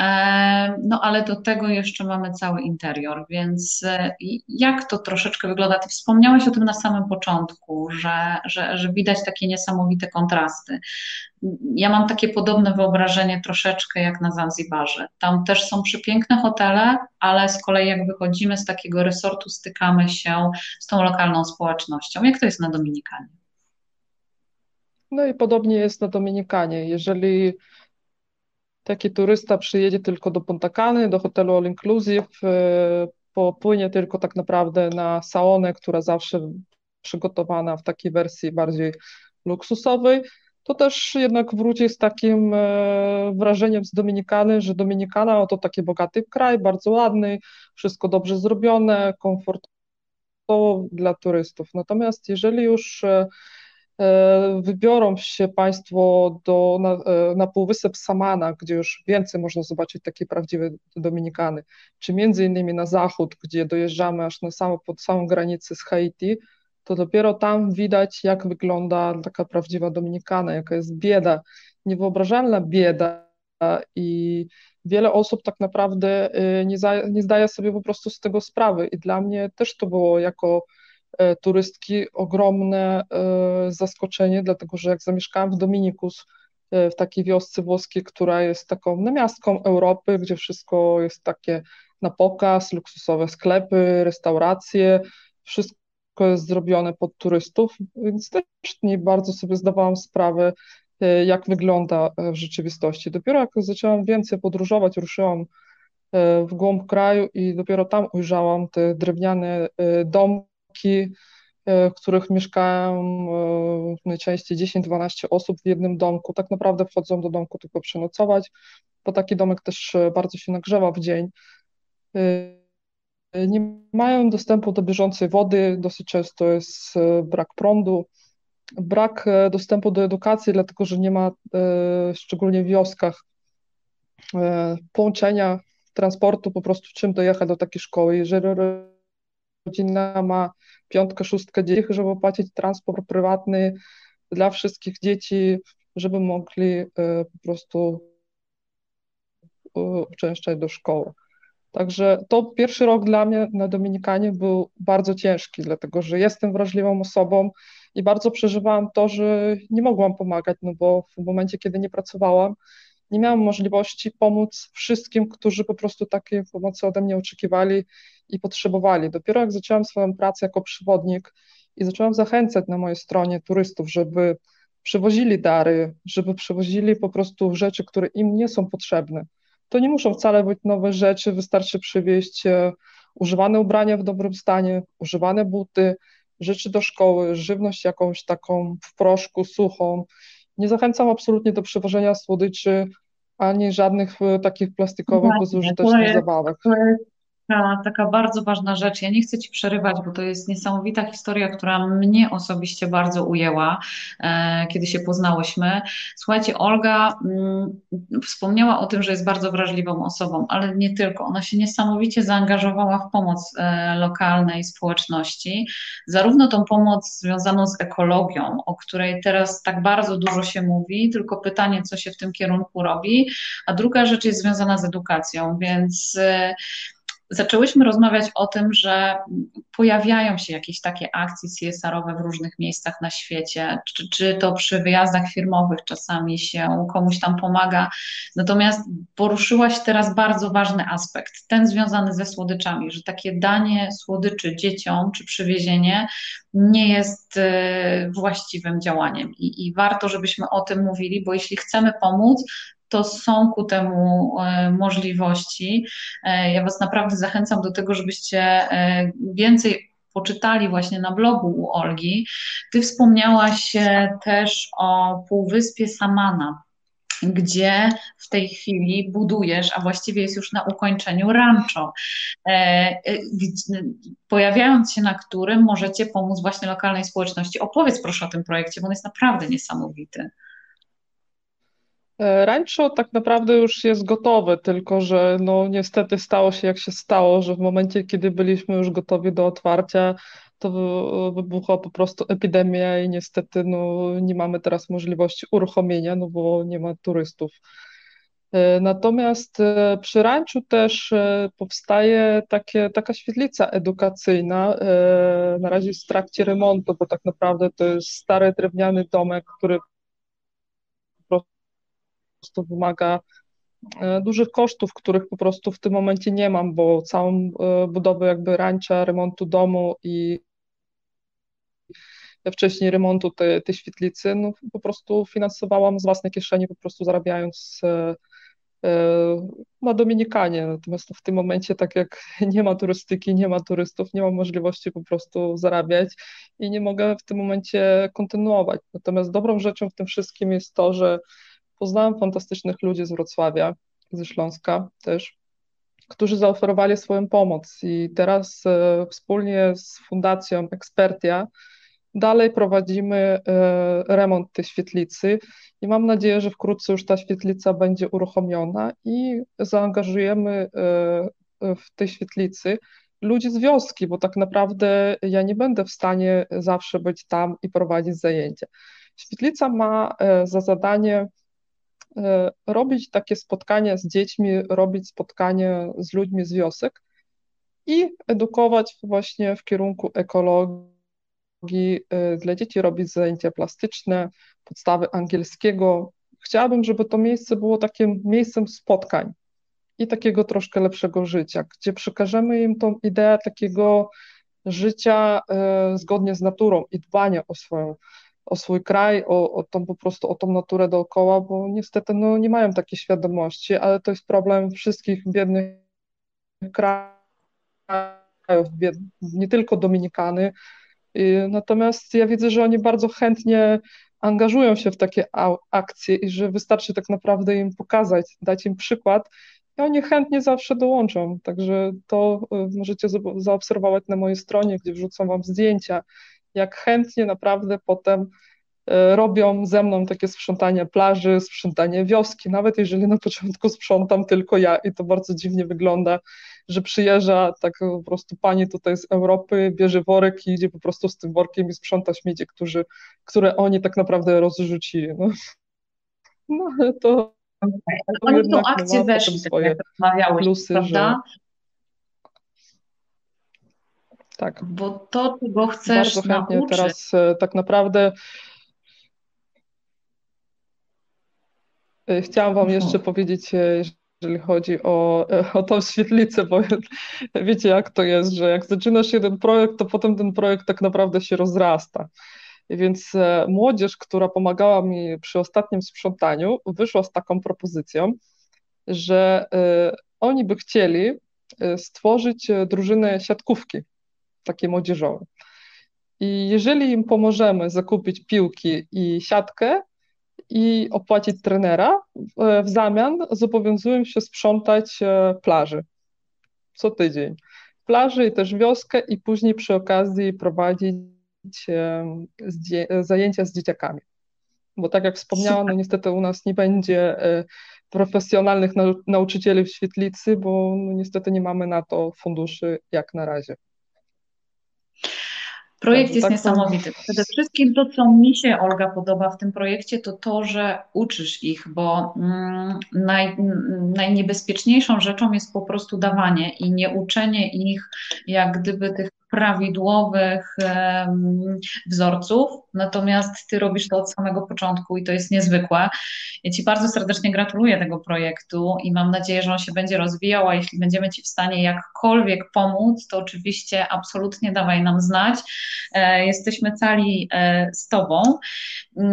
E, no ale do tego jeszcze mamy cały interior, więc e, jak to troszeczkę wygląda? Ty wspomniałeś o tym na samym początku, że, że, że widać takie niesamowite kontrasty. Ja mam takie podobne wyobrażenie troszeczkę jak na Zanzibarze. Tam też są przepiękne hotele, ale z kolei jak wychodzimy z takiego resortu, stykamy się z tą lokalną społecznością. Jak to jest na Dominikanie? No i podobnie jest na Dominikanie. Jeżeli taki turysta przyjedzie tylko do Punta Cany, do hotelu All Inclusive, e, popłynie tylko tak naprawdę na saonę, która zawsze przygotowana w takiej wersji bardziej luksusowej, to też jednak wróci z takim e, wrażeniem z Dominikany, że Dominikana to taki bogaty kraj, bardzo ładny, wszystko dobrze zrobione, komfortowo dla turystów. Natomiast jeżeli już E, wybiorą się Państwo do, na, e, na Półwysep Samana, gdzie już więcej można zobaczyć takiej prawdziwej Dominikany, czy między innymi na zachód, gdzie dojeżdżamy aż na samą, pod samą granicę z Haiti, to dopiero tam widać, jak wygląda taka prawdziwa Dominikana, jaka jest bieda, niewyobrażalna bieda. I wiele osób tak naprawdę y, nie, za, nie zdaje sobie po prostu z tego sprawy. I dla mnie też to było jako E, turystki ogromne e, zaskoczenie, dlatego że jak zamieszkałam w Dominikus, e, w takiej wiosce włoskiej, która jest taką namiastką Europy, gdzie wszystko jest takie na pokaz, luksusowe sklepy, restauracje, wszystko jest zrobione pod turystów, więc też nie bardzo sobie zdawałam sprawę, jak wygląda w rzeczywistości. Dopiero jak zaczęłam więcej podróżować, ruszyłam w głąb kraju i dopiero tam ujrzałam te drewniane domy, domki, e, w których mieszkają e, najczęściej 10-12 osób w jednym domku. Tak naprawdę wchodzą do domku tylko przenocować, bo taki domek też e, bardzo się nagrzewa w dzień. Nie mają dostępu do bieżącej wody, dosyć często jest brak prądu, brak dostępu do edukacji, dlatego że nie ma, szczególnie w wioskach, połączenia transportu, po prostu czym dojechać do takiej szkoły. Jeżeli rodzina ma piątkę, szóstkę dzieci, żeby opłacić transport prywatny dla wszystkich dzieci, żeby mogli e, po prostu e, uczęszczać do szkoły. Także to pierwszy rok dla mnie na Dominikanie był bardzo ciężki, dlatego że jestem wrażliwą osobą i bardzo przeżywałam to, że nie mogłam pomagać, no bo w momencie, kiedy nie pracowałam, nie miałam możliwości pomóc wszystkim, którzy po prostu takiej pomocy ode mnie oczekiwali i potrzebowali. Dopiero jak zaczęłam swoją pracę jako przewodnik i zaczęłam zachęcać na mojej stronie turystów, żeby przywozili dary, żeby przywozili po prostu rzeczy, które im nie są potrzebne. To nie muszą wcale być nowe rzeczy, wystarczy przywieźć e, używane ubrania w dobrym stanie, używane buty, rzeczy do szkoły, żywność jakąś taką w proszku, suchą. Nie zachęcam absolutnie do przewożenia słodyczy ani żadnych e, takich plastikowych, bezużytecznych zabawek. To jest taka, taka bardzo ważna rzecz. Ja nie chcę Ci przerywać, bo to jest niesamowita historia, która mnie osobiście bardzo ujęła, e, kiedy się poznałyśmy. Słuchajcie, Olga mm, wspomniała o tym, że jest bardzo wrażliwą osobą, ale nie tylko. Ona się niesamowicie zaangażowała w pomoc e, lokalnej społeczności, zarówno tą pomoc związaną z ekologią, o której teraz tak bardzo dużo się mówi, tylko pytanie, co się w tym kierunku robi, a druga rzecz jest związana z edukacją, więc e, zaczęłyśmy rozmawiać o tym, że pojawiają się jakieś takie akcje CSR-owe w różnych miejscach na świecie, czy, czy to przy wyjazdach firmowych czasami się komuś tam pomaga. Natomiast poruszyłaś teraz bardzo ważny aspekt, ten związany ze słodyczami, że takie danie słodyczy dzieciom czy przywiezienie nie jest e, właściwym działaniem I, i warto, żebyśmy o tym mówili, bo jeśli chcemy pomóc, to są ku temu e, możliwości. E, ja Was naprawdę zachęcam do tego, żebyście e, więcej poczytali właśnie na blogu u Olgi. Ty wspomniałaś też o Półwyspie Samana, gdzie w tej chwili budujesz, a właściwie jest już na ukończeniu rancho, pojawiając się na którym możecie pomóc właśnie lokalnej społeczności. Opowiedz proszę o tym projekcie, bo on jest naprawdę niesamowity. E, rancho tak naprawdę już jest gotowe, tylko że no niestety stało się jak się stało, że w momencie, kiedy byliśmy już gotowi do otwarcia, to wybuchła po prostu epidemia i niestety no, nie mamy teraz możliwości uruchomienia, no bo nie ma turystów. E, natomiast e, przy ranczu też powstaje takie, taka świetlica edukacyjna. Na razie jest w trakcie remontu, bo tak naprawdę to jest stary drewniany domek, który prostu wymaga e, dużych kosztów, których po prostu w tym momencie nie mam, bo całą e, budowę jakby rancza, remontu domu i wcześniej remontu tej, świetlicy, no po prostu finansowałam z własnej kieszeni, po prostu zarabiając e, na Dominikanie. Natomiast w tym momencie, tak jak nie ma turystyki, nie ma turystów, nie mam możliwości po prostu zarabiać i nie mogę w tym momencie kontynuować. Natomiast dobrą rzeczą w tym wszystkim jest to, że Poznałam fantastycznych ludzi z Wrocławia, ze Śląska też, którzy zaoferowali swoją pomoc i teraz e, wspólnie z Fundacją Ekspertia dalej prowadzimy e, remont tej świetlicy i mam nadzieję, że wkrótce już ta świetlica będzie uruchomiona i zaangażujemy e, w tej świetlicy ludzi z wioski, bo tak naprawdę ja nie będę w stanie zawsze być tam i prowadzić zajęcia. Świetlica ma za zadanie E, robić takie spotkania z dziećmi, robić spotkania z ludźmi z wiosek i edukować właśnie w kierunku ekologii e, dla dzieci, robić zajęcia plastyczne, podstawy angielskiego. Chciałabym, żeby to miejsce było takim miejscem spotkań i takiego troszkę lepszego życia, gdzie przekażemy im tą ideę takiego życia e, zgodnie z naturą i dbania o swoją o swój kraj, o, o tą po prostu, o tą naturę dookoła, bo niestety no, nie mają takiej świadomości, ale to jest problem wszystkich biednych krajów, nie tylko Dominikany. Natomiast ja widzę, że oni bardzo chętnie angażują się w takie akcje i że wystarczy tak naprawdę im pokazać, dać im przykład i oni chętnie zawsze dołączą. Także to y, możecie zaobserwować na mojej stronie, gdzie wrzucam wam zdjęcia jak chętnie naprawdę potem e, robią ze mną takie sprzątanie plaży, sprzątanie wioski, nawet jeżeli na początku sprzątam tylko ja i to bardzo dziwnie wygląda, że przyjeżdża tak po prostu pani tutaj z Europy, bierze worek i idzie po prostu z tym workiem i sprząta śmiecie, którzy, które oni tak naprawdę rozrzucili. No, no ale to... Oni w tą akcję weszli, tak jak rozmawiałeś, plusy, prawda? Że tak. Bo to, czego chcesz Bardzo chętnie nauczyć... teraz e, tak naprawdę e, chciałam Wam jeszcze powiedzieć, e, jeżeli chodzi o, o tą świetlicę, bo wiecie jak to jest, że jak zaczynasz jeden projekt, to potem ten projekt tak naprawdę się rozrasta. Więc młodzież, która pomagała mi przy ostatnim sprzątaniu, wyszła z taką propozycją, że oni by chcieli stworzyć drużynę siatkówki takie młodzieżowe. I jeżeli im pomożemy zakupić piłki i siatkę i opłacić trenera, w zamian zobowiązują się sprzątać e, plaży co tydzień. Plaży i też wioskę i później przy okazji prowadzić e, zajęcia z dzieciakami. Bo tak jak wspomniałam, no niestety u nas nie będzie e, profesjonalnych nauczycieli w świetlicy, bo no niestety nie mamy na to funduszy jak na razie. Projekt tak, jest tak niesamowity. Przede wszystkim to, co mi się, Olga, podoba w tym projekcie, to to, że uczysz ich, bo mm, naj, najniebezpieczniejszą rzeczą jest po prostu dawanie i nie uczenie ich jak gdyby tych prawidłowych wzorców, natomiast Ty robisz to od samego początku i to jest niezwykłe. Ja Ci bardzo serdecznie gratuluję tego projektu i mam nadzieję, że on się będzie rozwijał, a jeśli będziemy Ci w stanie jakkolwiek pomóc, to oczywiście absolutnie dawaj nam znać. E, jesteśmy cali e, z Tobą.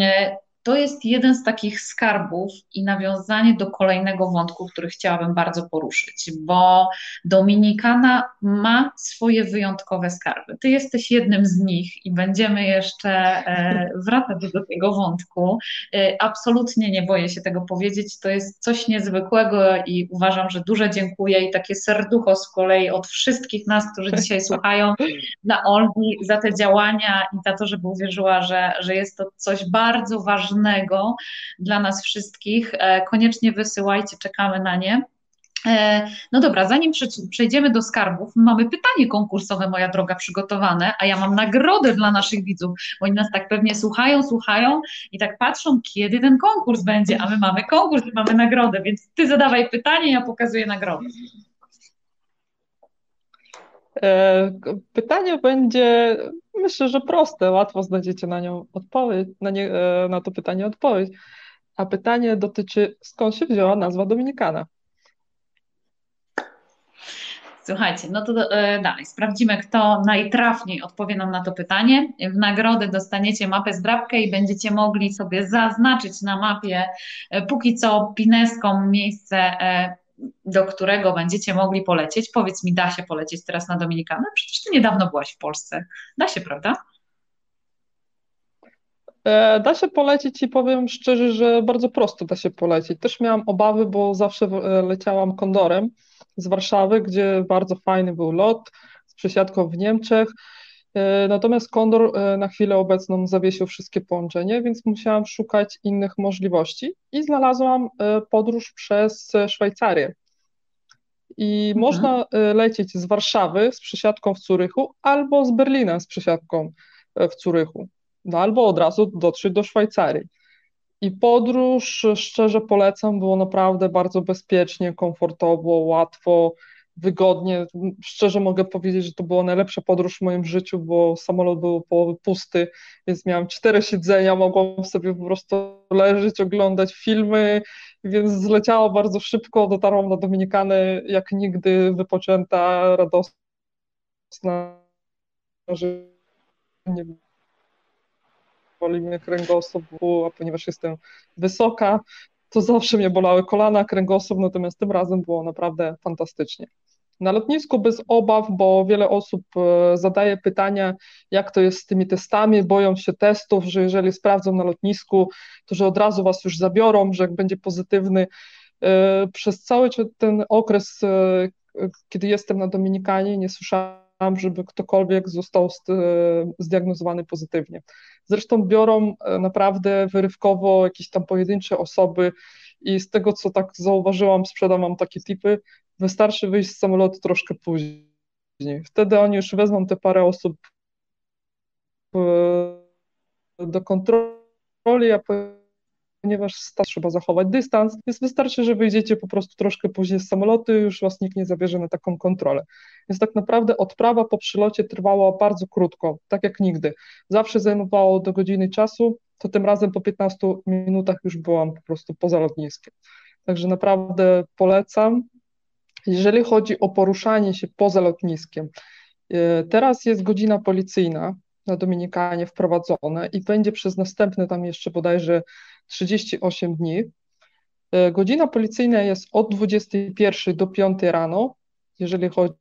E, to jest jeden z takich skarbów i nawiązanie do kolejnego wątku, który chciałabym bardzo poruszyć, bo Dominikana ma swoje wyjątkowe skarby. Ty jesteś jednym z nich i będziemy jeszcze e, wracać do tego wątku. E, absolutnie nie boję się tego powiedzieć. To jest coś niezwykłego i uważam, że duże dziękuję i takie serducho z kolei od wszystkich nas, którzy dzisiaj słuchają, dla Olgi za te działania i za to, żeby uwierzyła, że, że jest to coś bardzo ważnego ważnego dla nas wszystkich. Koniecznie wysyłajcie, czekamy na nie. E, no dobra, zanim przejdziemy do skarbów, mamy pytanie konkursowe, moja droga, przygotowane, a ja mam nagrodę dla naszych widzów, oni nas tak pewnie słuchają, słuchają i tak patrzą, kiedy ten konkurs będzie, a my mamy konkurs i mamy nagrodę, więc ty zadawaj pytanie, ja pokazuję nagrodę. E, pytanie będzie, myślę, że proste, łatwo znajdziecie na nią odpowiedź, na, nie, e, na to pytanie odpowiedź. A pytanie dotyczy, skąd się wzięła nazwa Dominikana? Słuchajcie, no to e, dalej sprawdzimy, kto najtrafniej odpowie nam na to pytanie. W nagrodę dostaniecie mapę zdrabkę i będziecie mogli sobie zaznaczyć na mapie póki co pineską miejsce, do którego będziecie mogli polecieć. Powiedz mi, da się polecieć teraz na Dominikanę? Przecież ty niedawno byłaś w Polsce. Da się, prawda? Da się polecieć i powiem szczerze, że bardzo prosto da się polecieć. Też miałam obawy, bo zawsze leciałam kondorem z Warszawy, gdzie bardzo fajny był lot z przesiadką w Niemczech. E, natomiast Kondor e, na chwilę obecną zawiesił wszystkie połączenia, więc musiałam szukać innych możliwości i znalazłam e, podróż przez Szwajcarię. I mhm. można lecieć z Warszawy z przesiadką w Curychu albo z Berlina z przesiadką w Curychu, no, albo od razu dotrzeć do Szwajcarii. I podróż szczerze polecam, było naprawdę bardzo bezpiecznie, komfortowo, łatwo, wygodnie. Szczerze mogę powiedzieć, że to była najlepsza podróż w moim życiu, bo samolot był połowy pusty, więc miałam cztery siedzenia, mogłam sobie po prostu leżeć, oglądać filmy, więc zleciało bardzo szybko, dotarłam na Dominikany jak nigdy wypoczęta, radosna, że nie boli mnie kręgosłup, a ponieważ jestem wysoka, to zawsze mnie bolały kolana, kręgosłup, natomiast tym razem było naprawdę fantastycznie. Na lotnisku bez obaw, bo wiele osób e, zadaje pytania, jak to jest z tymi testami, boją się testów, że jeżeli sprawdzą na lotnisku, to że od razu was już zabiorą, że jak będzie pozytywny. E, przez cały ten okres, e, kiedy jestem na Dominikanie, nie słyszałam żeby ktokolwiek został zdiagnozowany pozytywnie. Zresztą biorą naprawdę wyrywkowo jakieś tam pojedyncze osoby i z tego, co tak zauważyłam, sprzedam wam takie tipy, wystarczy wyjść z samolotu troszkę później. Wtedy oni już wezmą te parę osób e, do kontroli, a ponieważ trzeba zachować dystans, więc wystarczy, że wyjdziecie po prostu troszkę później z samolotu już was nikt nie zabierze na taką kontrolę. Więc tak naprawdę odprawa po przylocie trwała bardzo krótko, tak jak nigdy. Zawsze zajmowało do godziny czasu, to tym razem po 15 minutach już byłam po prostu poza lotniskiem. Także naprawdę polecam. Jeżeli chodzi o poruszanie się poza lotniskiem, e, teraz jest godzina policyjna, na Dominikanie wprowadzone i będzie przez następne tam jeszcze bodajże 38 dni. E, godzina policyjna jest od 21 do 5 rano, jeżeli chodzi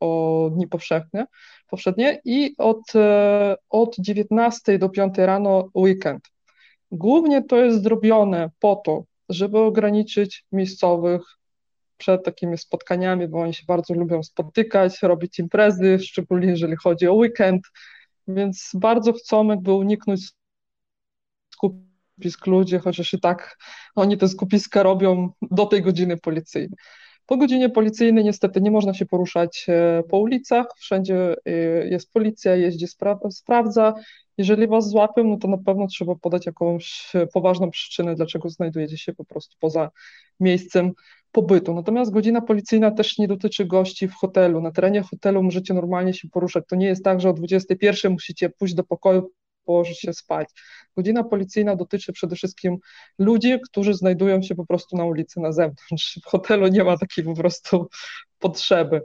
o dni powszechne, powszednie i od, e, od 19 do 5 rano weekend. Głównie to jest zrobione po to, żeby ograniczyć miejscowych przed takimi spotkaniami, bo oni się bardzo lubią spotykać, robić imprezy, szczególnie jeżeli chodzi o weekend, więc bardzo chcą jakby uniknąć skupisk ludzi, chociaż i tak oni te skupiska robią do tej godziny policyjnej. Po godzinie policyjnej niestety nie można się poruszać e, po ulicach, wszędzie e, jest policja, jeździ, spra sprawdza. Jeżeli was złapią, no to na pewno trzeba podać jakąś poważną przyczynę, dlaczego znajdujecie się po prostu poza miejscem pobytu. Natomiast godzina policyjna też nie dotyczy gości w hotelu. Na terenie hotelu możecie normalnie się poruszać. To nie jest tak, że o 21 musicie pójść do pokoju, położyć się spać. Godzina policyjna dotyczy przede wszystkim ludzi, którzy znajdują się po prostu na ulicy na zewnątrz. W hotelu nie ma takiej po prostu potrzeby.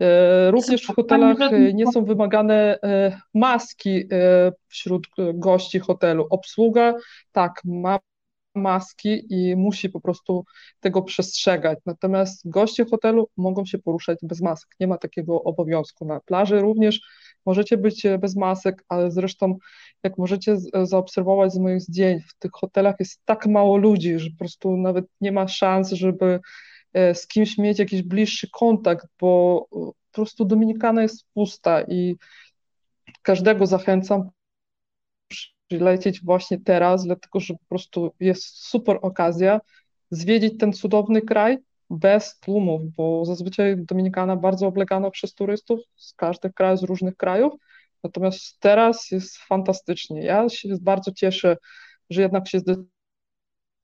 E, również w hotelach e, nie są wymagane e, maski wśród gości hotelu. Obsługa, tak, ma maski i musi po prostu tego przestrzegać. Natomiast goście hotelu mogą się poruszać bez masek. Nie ma takiego obowiązku. Na plaży również możecie być bez masek, ale zresztą jak możecie zaobserwować z moich zdjęć, w tych hotelach jest tak mało ludzi, że po prostu nawet nie ma szans, żeby e, z kimś mieć jakiś bliższy kontakt, bo e, po prostu Dominikana jest pusta i każdego zachęcam przylecieć właśnie teraz, dlatego że po prostu jest super okazja zwiedzić ten cudowny kraj bez tłumów, bo zazwyczaj Dominikana bardzo oblegana przez turystów z każdych krajów, z różnych krajów, natomiast teraz jest fantastycznie. Ja się bardzo cieszę, że jednak się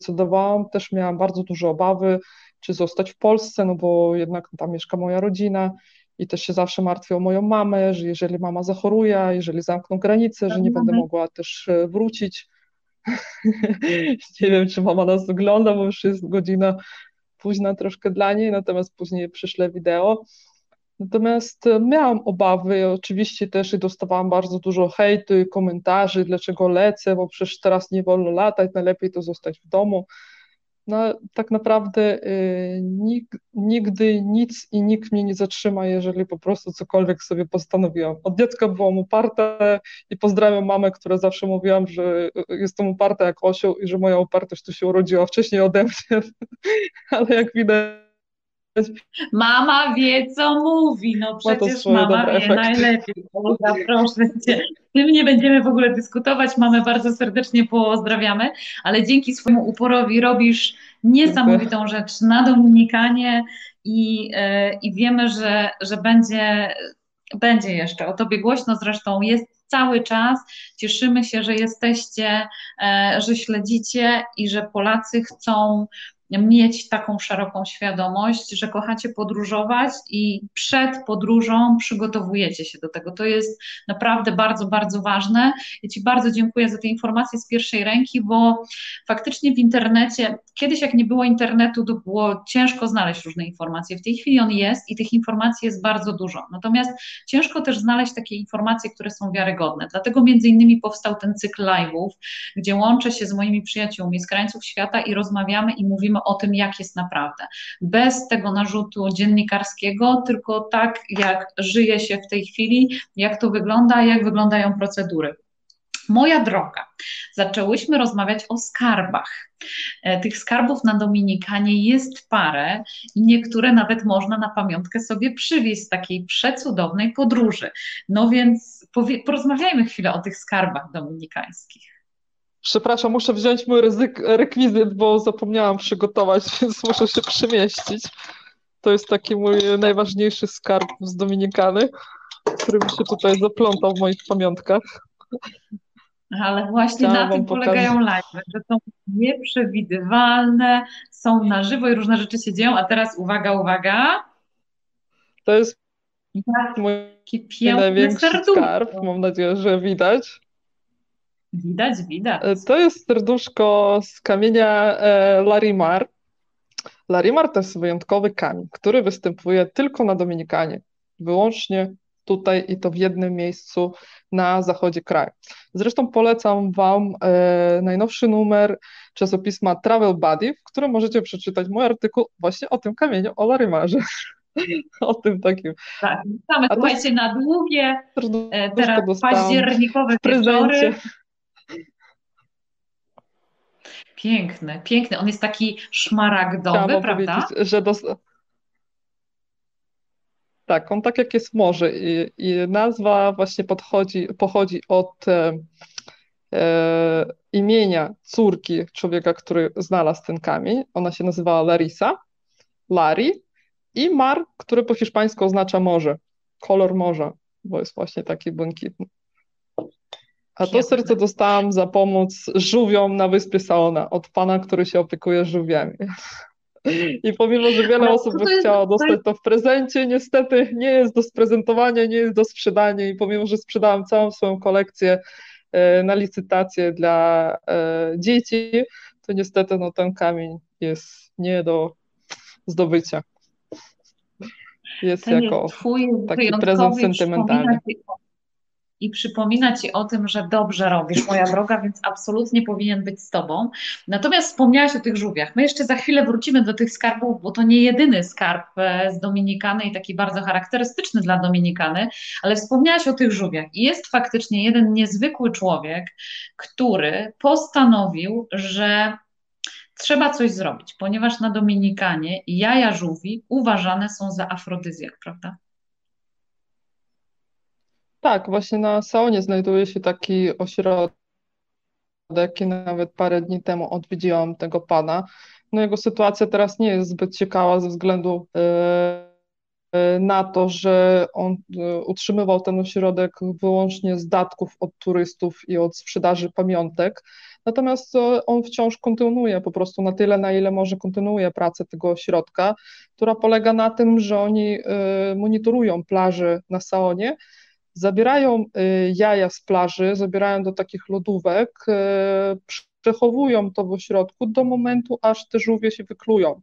zdecydowałam, też miałam bardzo duże obawy, czy zostać w Polsce, no bo jednak tam mieszka moja rodzina i też się zawsze martwię o moją mamę, że jeżeli mama zachoruje, jeżeli zamkną granice, że nie będę mogła też e, wrócić. nie wiem, czy mama nas ogląda, bo już jest godzina późna troszkę dla niej, natomiast później przyszle wideo. Natomiast e, miałam obawy, oczywiście też i dostawałam bardzo dużo hejtu i komentarzy, dlaczego lecę, bo przecież teraz nie wolno latać, najlepiej to zostać w domu no, tak naprawdę y, nig, nigdy nic i nikt mnie nie zatrzyma, jeżeli po prostu cokolwiek sobie postanowiłam. Od dziecka byłam uparta i pozdrawiam mamę, która zawsze mówiłam, że jestem uparta jak osioł i że moja upartość tu się urodziła wcześniej ode mnie, ale jak widać Mama wie, co mówi. No przecież mama wie efekty. najlepiej. Boga, proszę cię. Tym nie będziemy w ogóle dyskutować. Mamy bardzo serdecznie pozdrawiamy, ale dzięki swojemu uporowi robisz niesamowitą rzecz na Dominikanie i, yy, i wiemy, że, że będzie, będzie jeszcze o tobie głośno. Zresztą jest cały czas. Cieszymy się, że jesteście, e, że śledzicie i że Polacy chcą mieć taką szeroką świadomość, że kochacie podróżować i przed podróżą przygotowujecie się do tego. To jest naprawdę bardzo, bardzo ważne. Ja Ci bardzo dziękuję za te informacje z pierwszej ręki, bo faktycznie w internecie, kiedyś jak nie było internetu, to było ciężko znaleźć różne informacje. W tej chwili on jest i tych informacji jest bardzo dużo. Natomiast ciężko też znaleźć takie informacje, które są wiarygodne. Dlatego między innymi powstał ten cykl live'ów, gdzie łączę się z moimi przyjaciółmi z krańców świata i rozmawiamy i mówimy o tym, jak jest naprawdę. Bez tego narzutu dziennikarskiego, tylko tak, jak żyje się w tej chwili, jak to wygląda, jak wyglądają procedury. Moja droga, zaczęłyśmy rozmawiać o skarbach. E, tych skarbów na Dominikanie jest parę i niektóre nawet można na pamiątkę sobie przywieźć z takiej przecudownej podróży. No więc porozmawiajmy chwilę o tych skarbach dominikańskich. Przepraszam, muszę wziąć mój ryzyk, rekwizyt, bo zapomniałam przygotować, więc muszę się przemieścić. To jest taki mój najważniejszy skarb z Dominikany, który mi się tutaj zaplątał w moich pamiątkach. Ale właśnie Chciałam na tym polegają live, że są nieprzewidywalne, są na żywo i różne rzeczy się dzieją. A teraz uwaga, uwaga. To jest mój największy serduszko. skarb. Mam nadzieję, że widać. Widać, widać. E, to jest serduszko z kamienia e, Larimar. Larimar to jest wyjątkowy kamień, który występuje tylko na Dominikanie. Wyłącznie tutaj i to w jednym miejscu na zachodzie kraju. Zresztą polecam Wam e, najnowszy numer czasopisma Travel Buddy, w którym możecie przeczytać mój artykuł właśnie o tym kamieniu, o Larimarze. o tym takim. Tak, mamy, słuchajcie, na długie, e, teraz październikowe wieczory. Piękny, piękny. On jest taki szmaragdowy, Chciałam prawda? że dos... Tak, on tak jak jest morze i, i nazwa właśnie podchodzi, pochodzi od e, e, imienia córki człowieka, który znalazł ten kamień. Ona się nazywała Larisa, Lari i Mar, który po hiszpańsku oznacza morze, kolor morza, bo jest właśnie taki błękitny. A to serce dostałam za pomoc żółwiom na wyspie Saona od pana, który się opiekuje żółwiami. I pomimo, że wiele osób by chciało dostać to w prezencie, niestety nie jest do sprezentowania, nie jest do sprzedania i pomimo, że sprzedałam całą swoją kolekcję e, na licytację dla e, dzieci, to niestety no, ten kamień jest nie do zdobycia. Jest ten jako jest taki prezent sentymentalny i przypomina ci o tym, że dobrze robisz, moja droga, więc absolutnie powinien być z tobą. Natomiast wspomniałaś o tych żółwiach. My jeszcze za chwilę wrócimy do tych skarbów, bo to nie jedyny skarb e, z Dominikany i taki bardzo charakterystyczny dla Dominikany, ale wspomniałaś o tych żółwiach. I jest faktycznie jeden niezwykły człowiek, który postanowił, że trzeba coś zrobić, ponieważ na Dominikanie jaja żółwi uważane są za afrodyzjak, prawda? Tak, właśnie na Saonie znajduje się taki ośrodek i nawet parę dni temu odwiedziłam tego pana. No jego sytuacja teraz nie jest zbyt ciekawa ze względu na to, że on utrzymywał ten ośrodek wyłącznie z datków od turystów i od sprzedaży pamiątek. Natomiast e, on wciąż kontynuuje po prostu na tyle, na ile może kontynuuje pracę tego ośrodka, która polega na tym, że oni e, monitorują plaże na Saonie, zabierają e, jaja z plaży, zabierają do takich lodówek, przechowują to w ośrodku do momentu, aż te żółwie się wyklują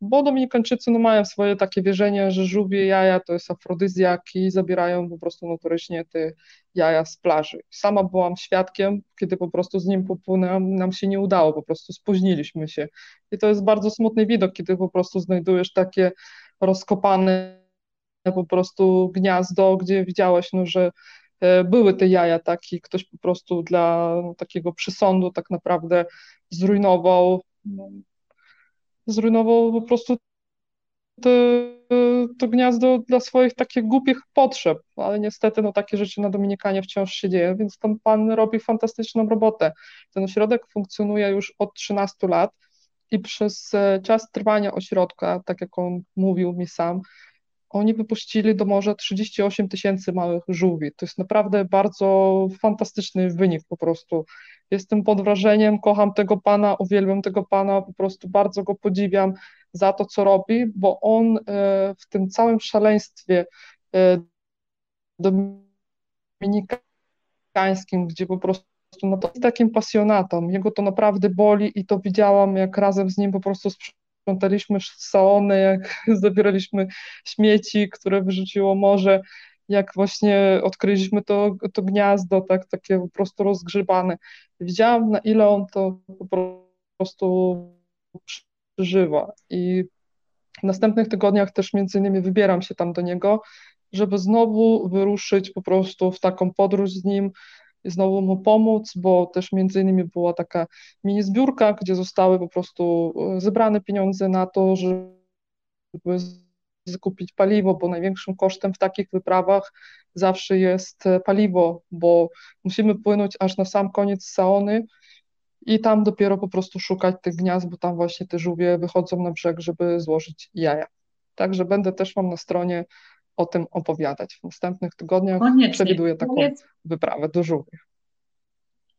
bo Dominikańczycy no, mają swoje takie wierzenie, że żółwie jaja to jest afrodyzjak i zabierają po prostu notorycznie te jaja z plaży. Sama byłam świadkiem, kiedy po prostu z nim popłynęłam, nam się nie udało, po prostu spóźniliśmy się. I to jest bardzo smutny widok, kiedy po prostu znajdujesz takie rozkopane po prostu gniazdo, gdzie widziałeś, no, że e, były te jaja, tak, i ktoś po prostu dla no, takiego przysądu tak naprawdę zrujnował no, zrujnował po prostu to, to gniazdo dla swoich takich głupich potrzeb, ale niestety no, takie rzeczy na Dominikanie wciąż się dzieją, więc ten pan robi fantastyczną robotę. Ten ośrodek funkcjonuje już od 13 lat i przez e, czas trwania ośrodka, tak jak on mówił mi sam, oni wypuścili do morza 38 tysięcy małych żółwi. To jest naprawdę bardzo fantastyczny wynik po prostu. Jestem pod wrażeniem, kocham tego pana, uwielbiam tego pana, po prostu bardzo go podziwiam za to, co robi, bo on e, w tym całym szaleństwie e, dominikańskim, gdzie po prostu no to jest takim pasjonatą, jego to naprawdę boli i to widziałam, jak razem z nim po prostu sprzątaliśmy salony, jak zabieraliśmy śmieci, które wyrzuciło morze, jak właśnie odkryliśmy to, to gniazdo, tak, takie po prostu rozgrzebane. Widziałam, na ile on to po prostu przeżywa. I w następnych tygodniach też między innymi wybieram się tam do niego, żeby znowu wyruszyć po prostu w taką podróż z nim, znowu mu pomóc, bo też między innymi była taka mini zbiórka, gdzie zostały po prostu e, zebrane pieniądze na to, żeby zakupić paliwo, bo największym kosztem w takich wyprawach zawsze jest e, paliwo, bo musimy płynąć aż na sam koniec Saony i tam dopiero po prostu szukać tych gniazd, bo tam właśnie te żółwie wychodzą na brzeg, żeby złożyć jaja. Także będę też Wam na stronie o tym opowiadać. W następnych tygodniach Koniecznie. przewiduję taką powiedz, wyprawę do żółwi.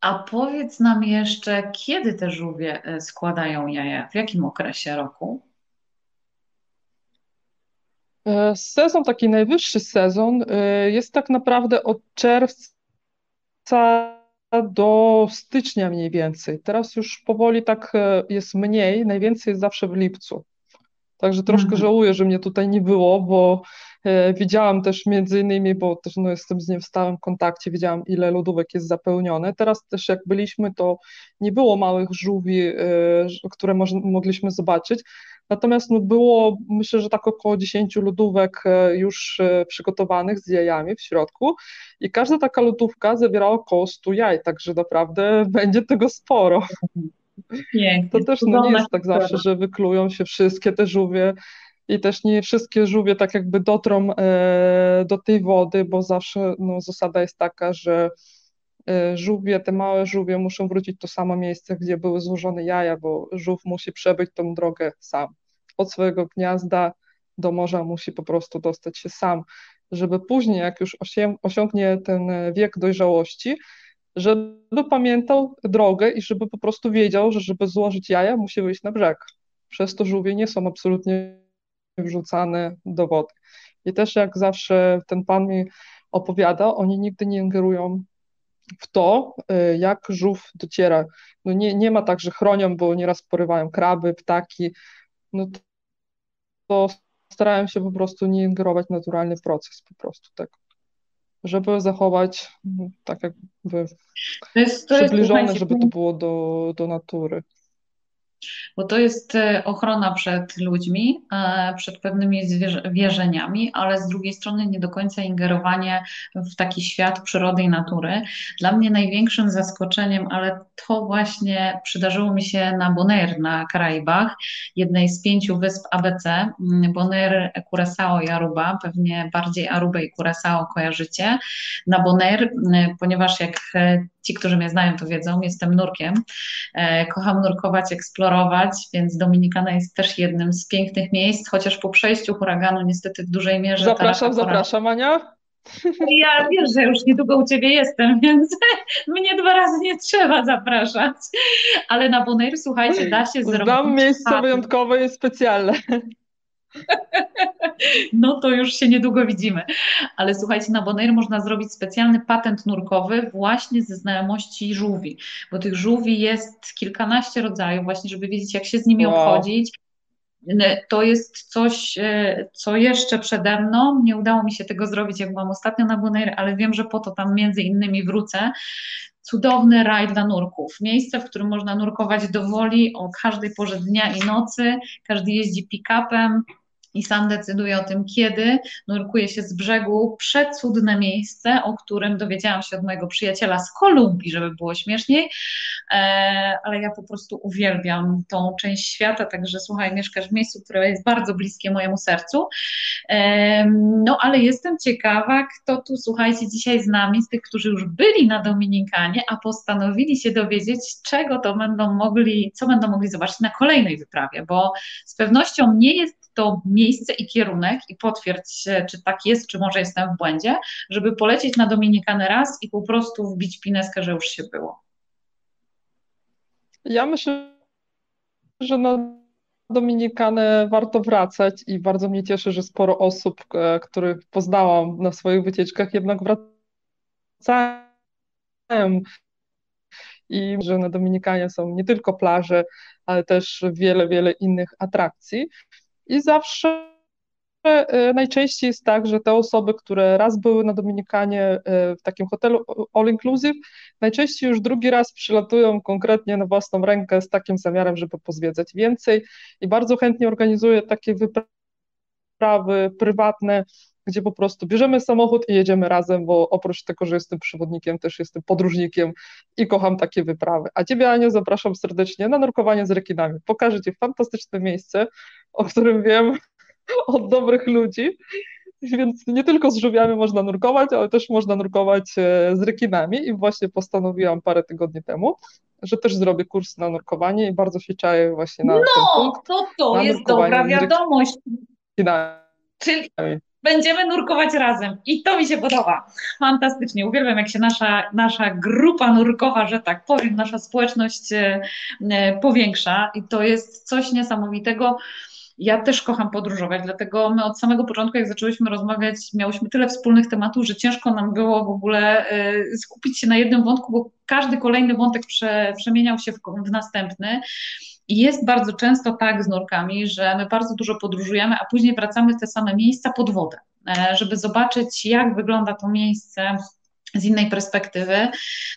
A powiedz nam jeszcze, kiedy te żółwie e, składają jaja? W jakim okresie roku? E, sezon, taki najwyższy sezon, e, jest tak naprawdę od czerwca do stycznia mniej więcej. Teraz już powoli tak jest mniej, najwięcej jest zawsze w lipcu. Także troszkę mhm. żałuję, że mnie tutaj nie było, bo widziałam też między innymi, bo też no, jestem z nim w stałym kontakcie, widziałam ile lodówek jest zapełnione. Teraz też jak byliśmy, to nie było małych żółwi, e, które mogliśmy zobaczyć. Natomiast no, było, myślę, że tak około 10 lodówek e, już przygotowanych z jajami w środku i każda taka lodówka zawierała około 100 jaj, także naprawdę będzie tego sporo. Pięknie. To też no, nie jest tak zawsze, że wyklują się wszystkie te żółwie i też nie wszystkie żółwie tak jakby dotrą e, do tej wody, bo zawsze no, zasada jest taka, że e, żółwie, te małe żółwie muszą wrócić to samo miejsce, gdzie były złożone jaja, bo żółw musi przebyć tą drogę sam. Od swojego gniazda do morza musi po prostu dostać się sam, żeby później, jak już osiągnie ten wiek dojrzałości, żeby pamiętał drogę i żeby po prostu wiedział, że żeby złożyć jaja, musi wyjść na brzeg. Przez to żółwie nie są absolutnie wrzucane do wody. I też jak zawsze ten pan mi opowiada, oni nigdy nie ingerują w to, y, jak żółw dociera. No nie, nie ma tak, że chronią, bo nieraz porywają kraby, ptaki. No to, to starałem się po prostu nie ingerować w naturalny proces po prostu tego żeby zachować mm, tak jakby to jest, to przybliżone, jest, żeby to było do, do natury bo to jest e, ochrona przed ludźmi, e, przed pewnymi wierzeniami, ale z drugiej strony nie do końca ingerowanie w taki świat przyrody i natury. Dla mnie największym zaskoczeniem, ale to właśnie przydarzyło mi się na Bonaire na Karaibach, jednej z pięciu wysp ABC, mm, Bonaire, Curaçao i Aruba, pewnie bardziej Arubę i Curaçao kojarzycie. Na Bonaire, mm, ponieważ jak e, Ci, którzy mnie znają, to wiedzą, jestem nurkiem. E, kocham nurkować, eksplorować, więc Dominikana jest też jednym z pięknych miejsc, chociaż po przejściu huraganu niestety w dużej mierze. Zapraszam, zapraszam, Ania. Ja wiesz, że już niedługo u Ciebie jestem, więc mnie dwa razy nie trzeba zapraszać. Ale na Bonaire, słuchajcie, da się zrobić. Znam miejsce wyjątkowe i specjalne. No to już się niedługo widzimy. Ale słuchajcie, na Bonaire można zrobić specjalny patent nurkowy właśnie ze znajomości żółwi, bo tych żółwi jest kilkanaście rodzajów, właśnie żeby wiedzieć, jak się z nimi wow. obchodzić. To jest coś, e, co jeszcze przede mną. Nie udało mi się tego zrobić, jak byłam ostatnio na Bonaire, ale wiem, że po to tam między innymi wrócę cudowny raj dla nurków. Miejsce, w którym można nurkować do woli o każdej porze dnia i nocy. Każdy jeździ pick-upem, i sam decyduje o tym, kiedy nurkuje się z brzegu. Przecudne miejsce, o którym dowiedziałam się od mojego przyjaciela z Kolumbii, żeby było śmieszniej, e, ale ja po prostu uwielbiam tą część świata, także słuchaj, mieszkasz w miejscu, które jest bardzo bliskie mojemu sercu. E, no ale jestem ciekawa, kto tu, słuchajcie, dzisiaj z nami, z tych, którzy już byli na Dominikanie, a postanowili się dowiedzieć, czego to będą mogli, co będą mogli zobaczyć na kolejnej wyprawie, bo z pewnością nie jest to miejsce i kierunek i potwierdź, czy tak jest, czy może jestem w błędzie, żeby polecieć na Dominikanę raz i po prostu wbić pineskę, że już się było. Ja myślę, że na Dominikanę warto wracać i bardzo mnie cieszy, że sporo osób, e, których poznałam na swoich wycieczkach, jednak wracają i że na Dominikanie są nie tylko plaże, ale też wiele, wiele innych atrakcji. I zawsze e, najczęściej jest tak, że te osoby, które raz były na Dominikanie e, w takim hotelu all inclusive, najczęściej już drugi raz przylatują konkretnie na własną rękę z takim zamiarem, żeby pozwiedzać więcej. I bardzo chętnie organizuję takie wyprawy prywatne, gdzie po prostu bierzemy samochód i jedziemy razem, bo oprócz tego, że jestem przewodnikiem, też jestem podróżnikiem i kocham takie wyprawy. A Ciebie, Aniu, zapraszam serdecznie na nurkowanie z rekinami. Pokażę Ci fantastyczne miejsce, o którym wiem od dobrych ludzi, więc nie tylko z żółwiami można nurkować, ale też można nurkować e, z rekinami i właśnie postanowiłam parę tygodni temu, że też zrobię kurs na nurkowanie i bardzo się czaję właśnie na no, punkt. To to jest dobra wiadomość. Czyli będziemy nurkować razem i to mi się podoba. Fantastycznie. Uwielbiam, jak się nasza, nasza grupa nurkowa, że tak powiem, nasza społeczność e, e, powiększa i to jest coś niesamowitego. Ja też kocham podróżować, dlatego my od samego początku, jak zaczęłyśmy rozmawiać, miałyśmy tyle wspólnych tematów, że ciężko nam było w ogóle e, skupić się na jednym wątku, bo każdy kolejny wątek prze, przemieniał się w, w następny. I jest bardzo często tak z nurkami, że my bardzo dużo podróżujemy, a później wracamy w te same miejsca pod wodę, e, żeby zobaczyć, jak wygląda to miejsce z innej perspektywy.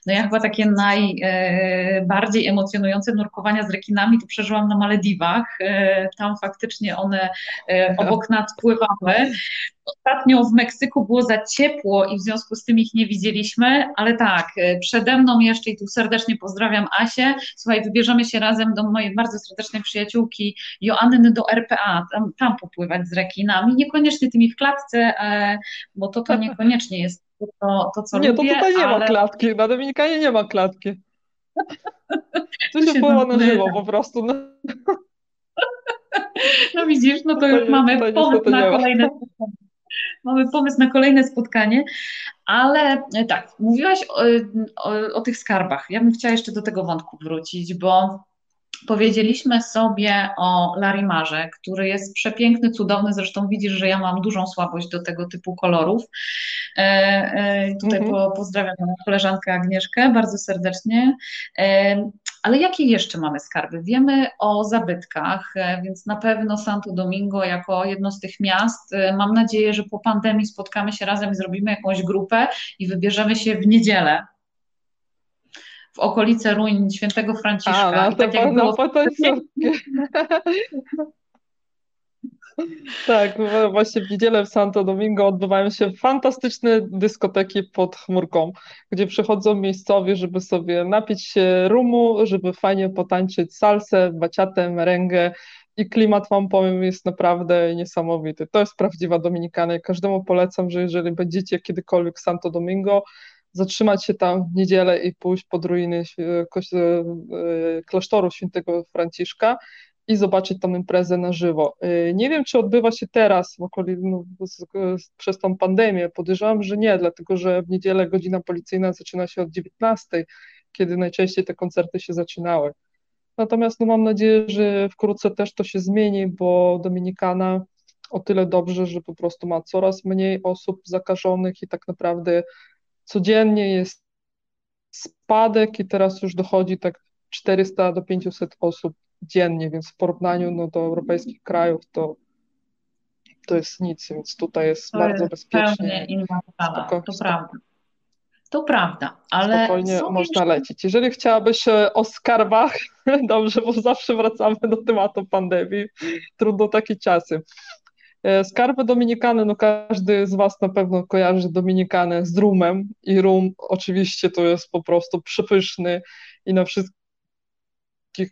No ja chyba takie najbardziej e, emocjonujące nurkowania z rekinami to przeżyłam na Malediwach. E, tam faktycznie one obok nas pływały. Ostatnio w Meksyku było za ciepło i w związku z tym ich nie widzieliśmy, ale tak, e, przede mną jeszcze i tu serdecznie pozdrawiam Asię. Słuchaj, wybierzemy się razem do mojej bardzo serdecznej przyjaciółki Joanny do RPA, tam, tam popływać z rekinami, niekoniecznie tymi w klatce, e, bo to to niekoniecznie jest to, to co nie, lubię. Nie, to tutaj nie ale... ma klatki, na Dominikanie nie ma klatki. Tu się pływa na żywo po prostu. No. no widzisz, no to, to już mamy pomysł na kolejne mamy pomysł na kolejne spotkanie, ale e, tak, mówiłaś o, o, o tych skarbach. Ja bym chciała jeszcze do tego wątku wrócić, bo Powiedzieliśmy sobie o Larimarze, który jest przepiękny, cudowny. Zresztą widzisz, że ja mam dużą słabość do tego typu kolorów. E, e, tutaj mm -hmm. pozdrawiam koleżankę Agnieszkę bardzo serdecznie. E, ale jakie jeszcze mamy skarby? Wiemy o zabytkach, e, więc na pewno Santo Domingo jako jedno z tych miast. E, mam nadzieję, że po pandemii spotkamy się razem i zrobimy jakąś grupę i wybierzemy się w niedzielę w okolice ruin świętego Franciszka. A, no, tak jak było... Tak, właśnie w niedzielę w Santo Domingo odbywają się fantastyczne dyskoteki pod chmurką, gdzie przychodzą miejscowi, żeby sobie napić się rumu, żeby fajnie potańczyć salsę, baciatę, merengę i klimat, wam powiem, jest naprawdę niesamowity. To jest prawdziwa Dominikana i każdemu polecam, że jeżeli będziecie kiedykolwiek w Santo Domingo, zatrzymać się tam w niedzielę i pójść pod ruiny klasztoru świętego Franciszka i zobaczyć tą imprezę na żywo. Nie wiem, czy odbywa się teraz w okolic, no, przez tą pandemię. Podejrzewam, że nie, dlatego że w niedzielę godzina policyjna zaczyna się od 19, kiedy najczęściej te koncerty się zaczynały. Natomiast no, mam nadzieję, że wkrótce też to się zmieni, bo Dominikana o tyle dobrze, że po prostu ma coraz mniej osób zakażonych i tak naprawdę codziennie jest spadek i teraz już dochodzi tak 400 do 500 osób dziennie, więc w porównaniu no, do europejskich krajów to, to jest nic, więc tutaj jest to bardzo jest bezpiecznie. Inna to prawda. To prawda, ale. Spokojnie można jeszcze... lecieć. Jeżeli chciałabyś e, o skarbach, dobrze, bo zawsze wracamy do tematu pandemii, trudno takie czasy. E, skarby Dominikany, no każdy z Was na pewno kojarzy Dominikanę z rumem i rum oczywiście to jest po prostu przepyszny i na wszystkich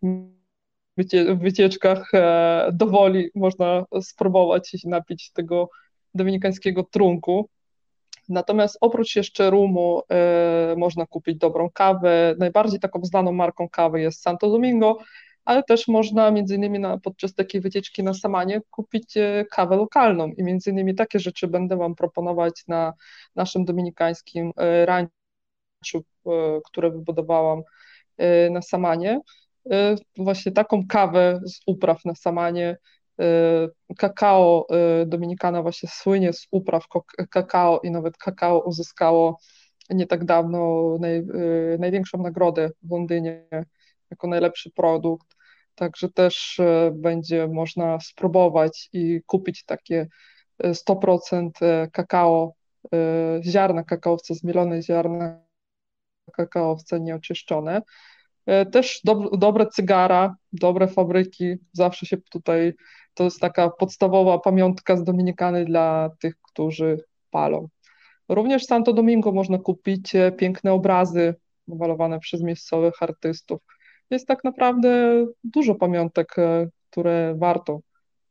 wycieczkach e, dowoli można spróbować i napić tego dominikańskiego trunku. Natomiast oprócz jeszcze rumu e, można kupić dobrą kawę. Najbardziej taką znaną marką kawy jest Santo Domingo, ale też można między innymi na, podczas takiej wycieczki na Samanie kupić e, kawę lokalną i między innymi takie rzeczy będę Wam proponować na naszym dominikańskim e, ranczu, które wybudowałam na Samanie. Właśnie taką kawę z upraw na Samanie Y, kakao y, Dominikana właśnie słynie z upraw kakao i nawet kakao uzyskało nie tak dawno naj, y, największą nagrodę w Londynie jako najlepszy produkt. Także też będzie można spróbować i kupić takie 100% kakao, ziarna kakaowca, zmielone ziarna kakaowca nieoczyszczone. Też do, dobre cygara, dobre fabryki, zawsze się tutaj to jest taka podstawowa pamiątka z Dominikany dla tych, którzy palą. Również w Santo Domingo można kupić e, piękne obrazy malowane przez miejscowych artystów. Jest tak naprawdę dużo pamiątek, e, które warto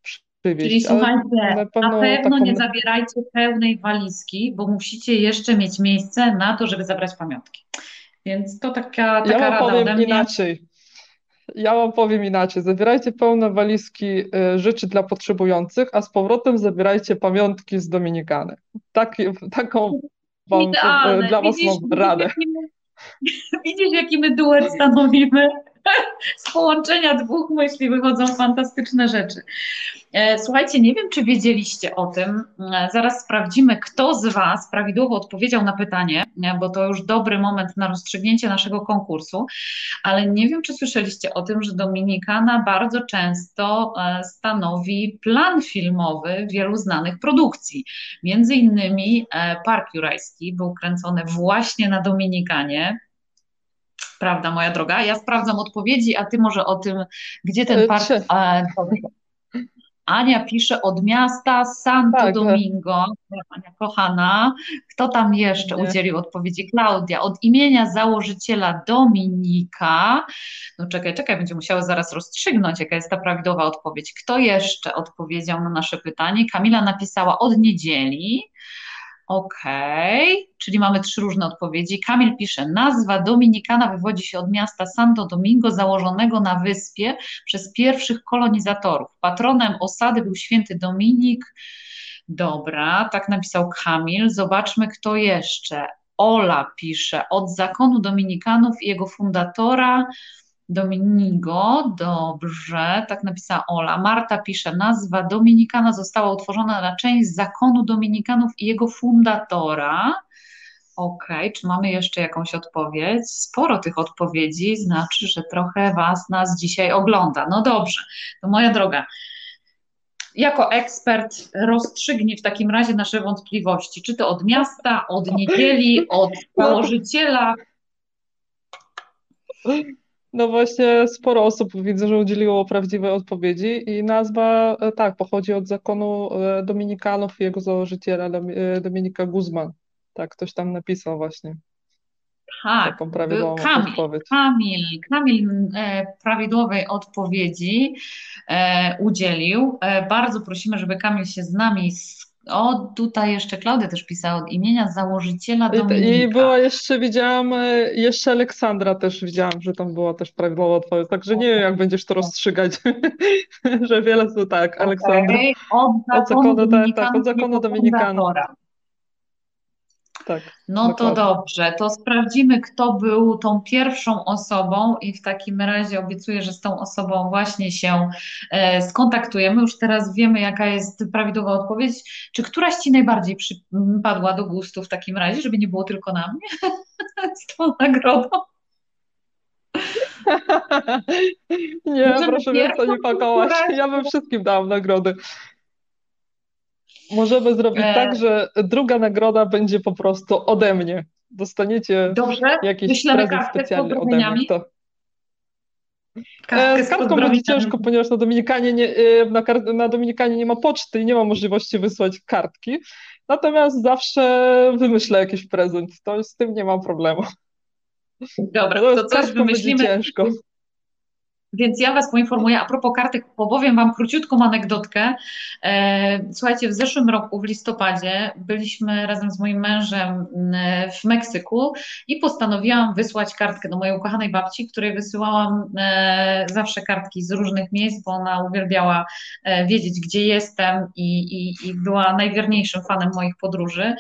przywieźć. Czyli słuchajcie, na pewno, na pewno taką... nie zabierajcie pełnej walizki, bo musicie jeszcze mieć miejsce na to, żeby zabrać pamiątki. Więc to taka, taka ja rada powiem ode mnie. inaczej. Ja wam powiem inaczej. Zabierajcie pełne walizki y, rzeczy dla potrzebujących, a z powrotem zabierajcie pamiątki z Dominikany. Tak, taką wam, y, dla was widzisz, mam radę. Widzisz, jaki my duet stanowimy? Z połączenia dwóch myśli wychodzą fantastyczne rzeczy. E, słuchajcie, nie wiem, czy wiedzieliście o tym. E, zaraz sprawdzimy, kto z Was prawidłowo odpowiedział na pytanie, e, bo to już dobry moment na rozstrzygnięcie naszego konkursu. Ale nie wiem, czy słyszeliście o tym, że Dominikana bardzo często stanowi plan filmowy wielu znanych produkcji. Między innymi Park Jurajski był kręcony właśnie na Dominikanie prawda, moja droga? Ja sprawdzam odpowiedzi, a ty może o tym, gdzie ten park. Ania pisze od miasta Santo tak, tak. Domingo. Ania kochana. Kto tam jeszcze nie. udzielił odpowiedzi? Klaudia. Od imienia założyciela Dominika. No czekaj, czekaj, będzie musiała zaraz rozstrzygnąć, jaka jest ta prawidłowa odpowiedź. Kto jeszcze odpowiedział na nasze pytanie? Kamila napisała od niedzieli. Okej, okay. czyli mamy trzy różne odpowiedzi. Kamil pisze, nazwa Dominikana wywodzi się od miasta Santo Domingo, założonego na wyspie przez pierwszych kolonizatorów. Patronem osady był święty Dominik. Dobra, tak napisał Kamil. Zobaczmy, kto jeszcze. Ola pisze, od zakonu Dominikanów i jego fundatora Dominigo, dobrze, tak napisała Ola. Marta pisze, nazwa Dominikana została utworzona na część zakonu Dominikanów i jego fundatora. Ok, czy mamy jeszcze jakąś odpowiedź? Sporo tych odpowiedzi, znaczy, że trochę Was nas dzisiaj ogląda. No dobrze, to moja droga, jako ekspert rozstrzygnij w takim razie nasze wątpliwości. Czy to od miasta, od niedzieli, od założyciela? No właśnie sporo osób widzę, że udzieliło prawdziwej odpowiedzi i nazwa e, tak pochodzi od zakonu e, Dominikanów i jego założyciela e, Dominika Guzman. Tak, ktoś tam napisał właśnie. Tak, taką prawidłową Kamil, odpowiedź. Kamil, Kamil e, prawidłowej odpowiedzi e, udzielił. E, bardzo prosimy, żeby Kamil się z nami O, tutaj jeszcze Klaudia też pisała od imienia założyciela Dominika. I była jeszcze, widziałam, e, jeszcze Aleksandra też widziałam, że tam była też prawidłowa odpowiedź, także nie wiem, jak będziesz to rozstrzygać, że wiele to tak, Aleksandra. Okay. Od zakonu, od zakonu tak, tak, od zakonu Dominikanów. Tak, no dokładnie. to dobrze, to sprawdzimy, kto był tą pierwszą osobą i w takim razie obiecuję, że z tą osobą właśnie się e, skontaktujemy. Już teraz wiemy, jaka jest prawidłowa odpowiedź. Czy któraś Ci najbardziej przypadła do gustu w takim razie, żeby nie było tylko na mnie z tą nagrodą? nie, Możemy proszę mnie to nie pakować. Ja bym wszystkim dałam nagrody. Możemy zrobić e... tak, że druga nagroda będzie po prostu ode mnie. Dostaniecie Dobrze. jakiś prezent specjalny ode mnie. To. E, z kartką będzie ciężko, ponieważ na Dominikanie, nie, e, na, na Dominikanie nie ma poczty i nie ma możliwości wysłać kartki. Natomiast zawsze wymyślę jakiś prezent. To z tym nie mam problemu. Dobra, to, to coś wymyślimy. Ciężko. Więc ja Was poinformuję, a propos kartek, powiem Wam króciutką anegdotkę. E, słuchajcie, w zeszłym roku, w listopadzie, byliśmy razem z moim mężem mm, w Meksyku i postanowiłam wysłać kartkę do mojej ukochanej babci, której wysyłałam e, zawsze kartki z różnych miejsc, bo ona uwielbiała e, wiedzieć, gdzie jestem i, i, i była najwierniejszym fanem moich podróży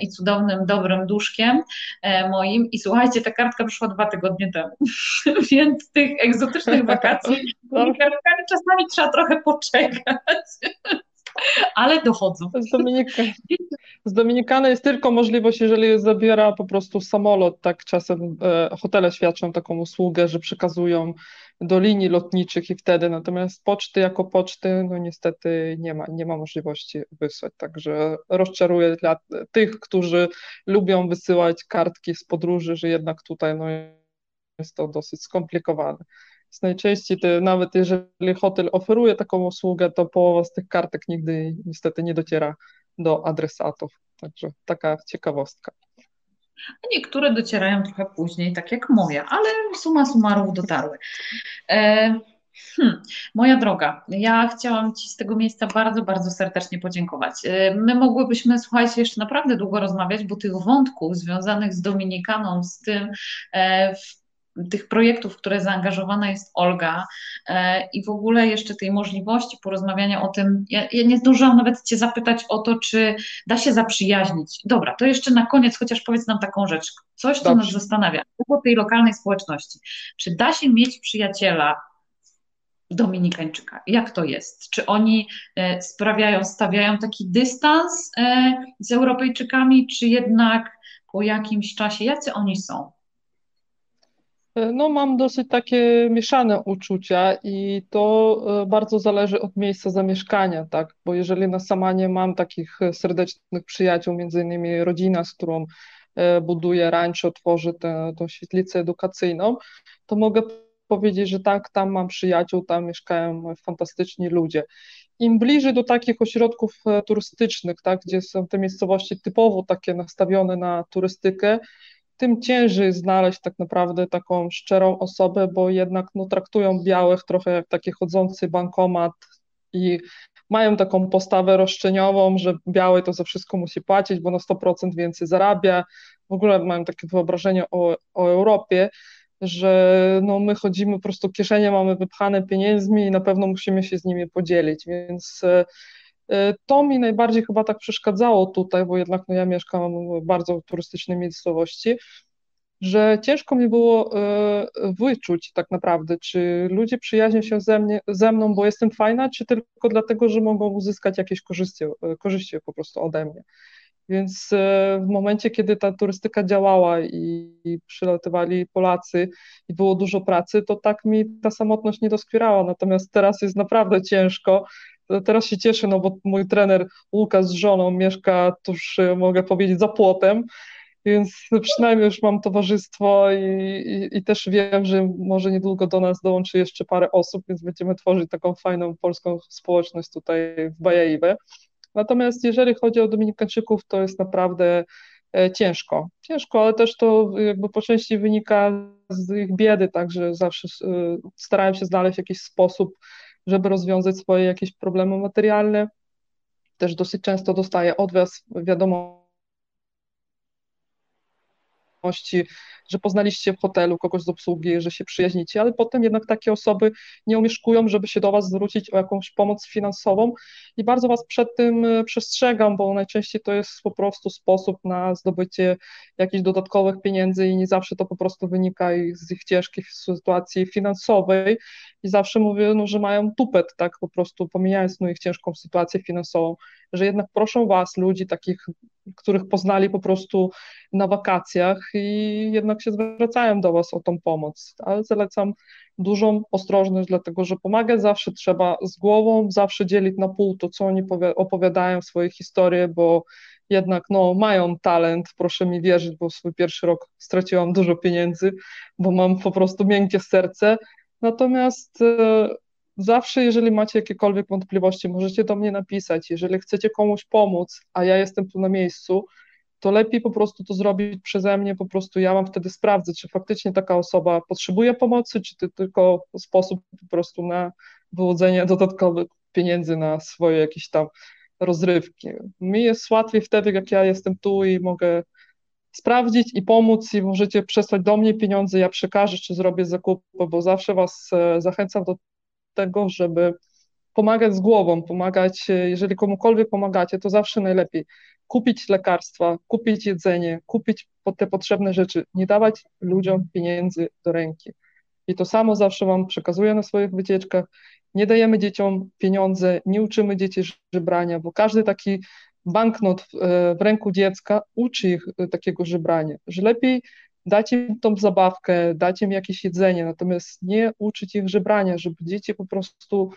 i cudownym, dobrym duszkiem moim. I słuchajcie, ta kartka przyszła dwa tygodnie temu, więc tych egzotycznych tych wakacji. kartkami czasami trzeba trochę poczekać. Ale dochodzą. Z, Dominika, z Dominikany jest tylko możliwość, jeżeli zabiera po prostu samolot, tak czasem e, hotele świadczą taką usługę, że przekazują do linii lotniczych i wtedy, natomiast poczty jako poczty, no niestety nie ma, nie ma możliwości wysłać, także rozczaruję dla tych, którzy lubią wysyłać kartki z podróży, że jednak tutaj no, jest to dosyć skomplikowane najczęściej te, nawet jeżeli hotel oferuje taką usługę, to połowa z tych kartek nigdy niestety nie dociera do adresatów. Także taka ciekawostka. Niektóre docierają trochę później, tak jak moja, ale suma summarów dotarły. E, Hmm, moja droga, ja chciałam Ci z tego miejsca bardzo, bardzo serdecznie podziękować. E, my mogłybyśmy, słuchajcie, jeszcze naprawdę długo rozmawiać, bo tych wątków związanych z Dominikaną, z tym, e, w tych projektów, w które zaangażowana jest Olga e, i w ogóle jeszcze tej możliwości porozmawiania o tym. Ja, ja, nie zdążyłam nawet Cię zapytać o to, czy da się zaprzyjaźnić. Dobra, to jeszcze na koniec chociaż powiedz nam taką rzecz. Coś, co Dobrze. nas zastanawia, o tej lokalnej społeczności. Czy da się mieć przyjaciela Dominikańczyka. Jak to jest? Czy oni e, sprawiają, stawiają taki dystans e, z Europejczykami, czy jednak po jakimś czasie, jacy oni są? No, mam dosyć takie mieszane uczucia i to e, bardzo zależy od miejsca zamieszkania, tak? Bo jeżeli na Samanie mam takich serdecznych przyjaciół, między innymi rodzina, z którą e, buduję rancho, tworzę tę, tę świetlicę edukacyjną, to mogę powiedzieć, że tak, tam mam przyjaciół, tam mieszkają fantastyczni ludzie. Im bliżej do takich ośrodków e, turystycznych, tak, gdzie są te miejscowości typowo takie nastawione na turystykę, tym ciężej znaleźć tak naprawdę taką szczerą osobę, bo jednak no, traktują białych trochę jak taki chodzący bankomat i mają taką postawę roszczeniową, że biały to za wszystko musi płacić, bo na 100% więcej zarabia. W ogóle mają takie wyobrażenie o, o Europie, że no, my chodzimy po prostu kieszenie mamy wypchane pieniędzmi i na pewno musimy się z nimi podzielić, więc E, to mi najbardziej chyba tak przeszkadzało tutaj, bo jednak no, ja mieszkam w bardzo turystycznej miejscowości, że ciężko mi było e, wyczuć tak naprawdę, czy ludzie przyjaźnią się ze, mnie, ze mną, bo jestem fajna, czy tylko dlatego, że mogą uzyskać jakieś korzyści, e, korzyści po prostu ode mnie. Więc w momencie, kiedy ta turystyka działała i, i przylatywali Polacy i było dużo pracy, to tak mi ta samotność nie doskwierała. Natomiast teraz jest naprawdę ciężko Teraz się cieszę, no bo mój trener Łukasz z żoną mieszka tuż, e, mogę powiedzieć, za płotem, więc przynajmniej już mam towarzystwo i, i, i, też wiem, że może niedługo do nas dołączy jeszcze parę osób, więc będziemy tworzyć taką fajną polską społeczność tutaj w Bajaibe. Natomiast jeżeli chodzi o Dominikańczyków, to jest naprawdę e, ciężko. Ciężko, ale też to jakby po części wynika z ich biedy, także zawsze e, starałem się znaleźć jakiś sposób żeby rozwiązać swoje jakieś problemy materialne. też dosyć często dostaję od Was wiadomo że poznaliście w hotelu kogoś z obsługi, że się przyjaźnicie, ale potem jednak takie osoby nie umieszkują, żeby się do Was zwrócić o jakąś pomoc finansową. I bardzo Was przed tym e, przestrzegam, bo najczęściej to jest po prostu sposób na zdobycie jakichś dodatkowych pieniędzy i nie zawsze to po prostu wynika z ich ciężkiej sytuacji finansowej. I zawsze mówię, no, że mają tupet, tak po prostu pomijając no, ich ciężką sytuację finansową, że jednak proszą Was, ludzi takich, których poznali po prostu na wakacjach i jednak się zwracają do Was o tą pomoc, ale zalecam dużą ostrożność, dlatego że pomagać zawsze trzeba z głową, zawsze dzielić na pół to, co oni opowiadają, swoje historie, bo jednak no, mają talent, proszę mi wierzyć, bo swój pierwszy rok straciłam dużo pieniędzy, bo mam po prostu miękkie serce, natomiast e, zawsze, jeżeli macie jakiekolwiek wątpliwości, możecie do mnie napisać. Jeżeli chcecie komuś pomóc, a ja jestem tu na miejscu, to lepiej po prostu to zrobić przeze mnie, po prostu ja mam wtedy sprawdzę, czy faktycznie taka osoba potrzebuje pomocy, czy to tylko sposób po prostu na wyłudzenie dodatkowych pieniędzy na swoje jakieś tam rozrywki. Mi jest łatwiej wtedy, jak ja jestem tu i mogę sprawdzić i pomóc i możecie przesłać do mnie pieniądze, ja przekażę, czy zrobię zakupy, bo zawsze Was e, zachęcam do tego, żeby pomagać z głową, pomagać, e, jeżeli komukolwiek pomagacie, to zawsze najlepiej kupić lekarstwa, kupić jedzenie, kupić te potrzebne rzeczy, nie dawać ludziom pieniędzy do ręki. I to samo zawsze Wam przekazuję na swoich wycieczkach. Nie dajemy dzieciom pieniądze, nie uczymy dzieci żebrania, bo każdy taki banknot w, e, ręku dziecka uczy ich e, takiego żebrania, że lepiej dać im tą zabawkę, dać im jakieś jedzenie, natomiast nie uczyć ich żebrania, żeby dzieci po prostu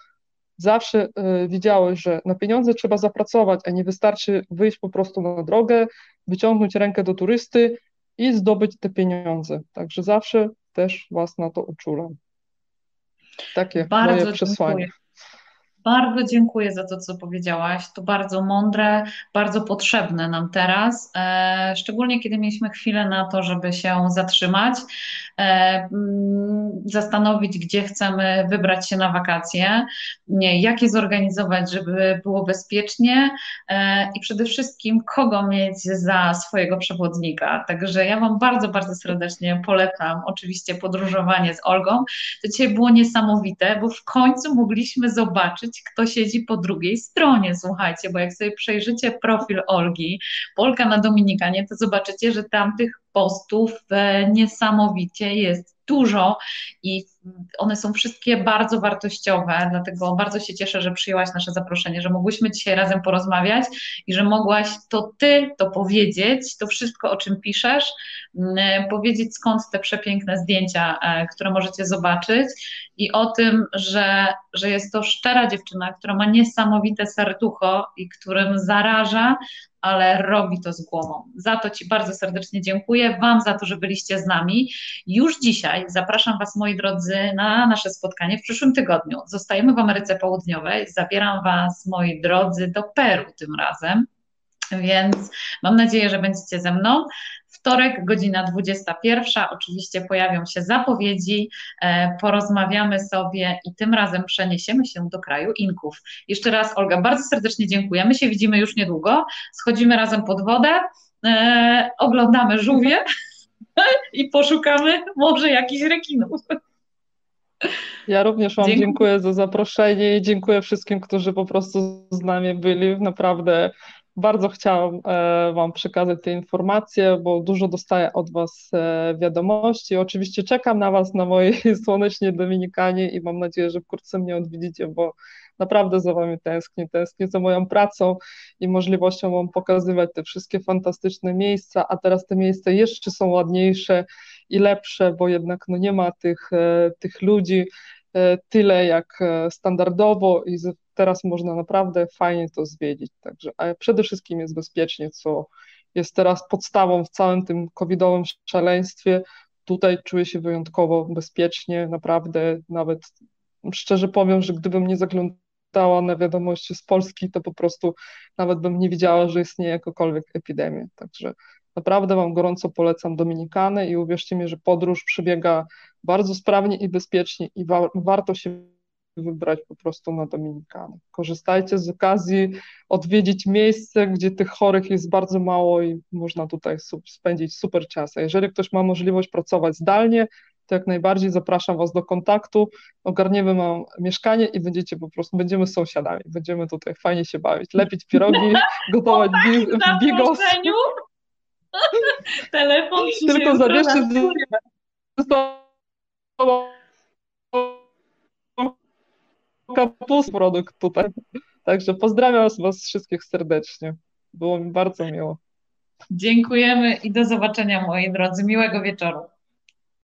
zawsze e, widziały, że na pieniądze trzeba zapracować, a nie wystarczy wyjść po prostu na drogę, wyciągnąć rękę do turysty i zdobyć te pieniądze. Także zawsze też Was na to uczulam. Takie Bardzo moje przesłanie. Dziękuję. Bardzo dziękuję za to, co powiedziałaś. To bardzo mądre, bardzo potrzebne nam teraz, e, szczególnie kiedy mieliśmy chwilę na to, żeby się zatrzymać, e, mm, zastanowić, gdzie chcemy wybrać się na wakacje, jak je zorganizować, żeby było bezpiecznie e, i przede wszystkim kogo mieć za swojego przewodnika. Także ja Wam bardzo, bardzo serdecznie polecam oczywiście podróżowanie z Olgą. To dzisiaj było niesamowite, bo w końcu mogliśmy zobaczyć, kto siedzi po drugiej stronie, słuchajcie, bo jak sobie przejrzycie profil Olgi, Polka na Dominikanie, to zobaczycie, że tam tych postów e, niesamowicie jest dużo i one są wszystkie bardzo wartościowe, dlatego bardzo się cieszę, że przyjęłaś nasze zaproszenie, że mogłyśmy dzisiaj razem porozmawiać i że mogłaś to ty to powiedzieć, to wszystko, o czym piszesz, mm, powiedzieć skąd te przepiękne zdjęcia, e, które możecie zobaczyć i o tym, że, że jest to szczera dziewczyna, która ma niesamowite serducho i którym zaraża, ale robi to z głową. Za to Ci bardzo serdecznie dziękuję, Wam za to, że byliście z nami. Już dzisiaj zapraszam Was, moi drodzy, na nasze spotkanie w przyszłym tygodniu. Zostajemy w Ameryce Południowej, zabieram Was, moi drodzy, do Peru tym razem. Więc mam nadzieję, że będziecie ze mną. Wtorek, godzina 21. Oczywiście pojawią się zapowiedzi, e, porozmawiamy sobie i tym razem przeniesiemy się do kraju Inków. Jeszcze raz, Olga, bardzo serdecznie dziękuję. My się widzimy już niedługo. Schodzimy razem pod wodę, e, oglądamy żółwie i poszukamy może jakichś rekinów. Ja również Wam dziękuję. dziękuję za zaproszenie i dziękuję wszystkim, którzy po prostu z nami byli. Naprawdę bardzo chciałam e, Wam przekazać te informacje, bo dużo dostaję od Was e, wiadomości. Oczywiście czekam na Was na mojej słonecznej Dominikanie i mam nadzieję, że wkrótce mnie odwiedzicie, bo naprawdę za Wami tęsknię. Tęsknię za moją pracą i możliwością Wam pokazywać te wszystkie fantastyczne miejsca, a teraz te miejsca jeszcze są ładniejsze i lepsze, bo jednak no, nie ma tych, e, tych ludzi tyle jak standardowo i teraz można naprawdę fajnie to zwiedzić. Także, a przede wszystkim jest bezpiecznie, co jest teraz podstawą w całym tym covidowym szaleństwie. Tutaj czuję się wyjątkowo bezpiecznie, naprawdę nawet szczerze powiem, że gdybym nie zaglądała na wiadomości z Polski, to po prostu nawet bym nie wiedziała, że istnieje jakakolwiek epidemia. Także naprawdę Wam gorąco polecam Dominikany i uwierzcie mi, że podróż przebiega bardzo sprawnie i bezpiecznie i wa warto się wybrać po prostu na Dominikanę. Korzystajcie z okazji, odwiedzić miejsce, gdzie tych chorych jest bardzo mało i można tutaj spędzić super czas. A jeżeli ktoś ma możliwość pracować zdalnie, to jak najbardziej zapraszam Was do kontaktu, ogarniemy mam mieszkanie i będziecie po prostu, będziemy sąsiadami, będziemy tutaj fajnie się bawić, lepić pierogi, gotować bigos. Telefon Tylko zabierzcie z kapust produkt tutaj. Także pozdrawiam Was wszystkich serdecznie. Było mi bardzo miło. Dziękujemy i do zobaczenia moi drodzy. Miłego wieczoru.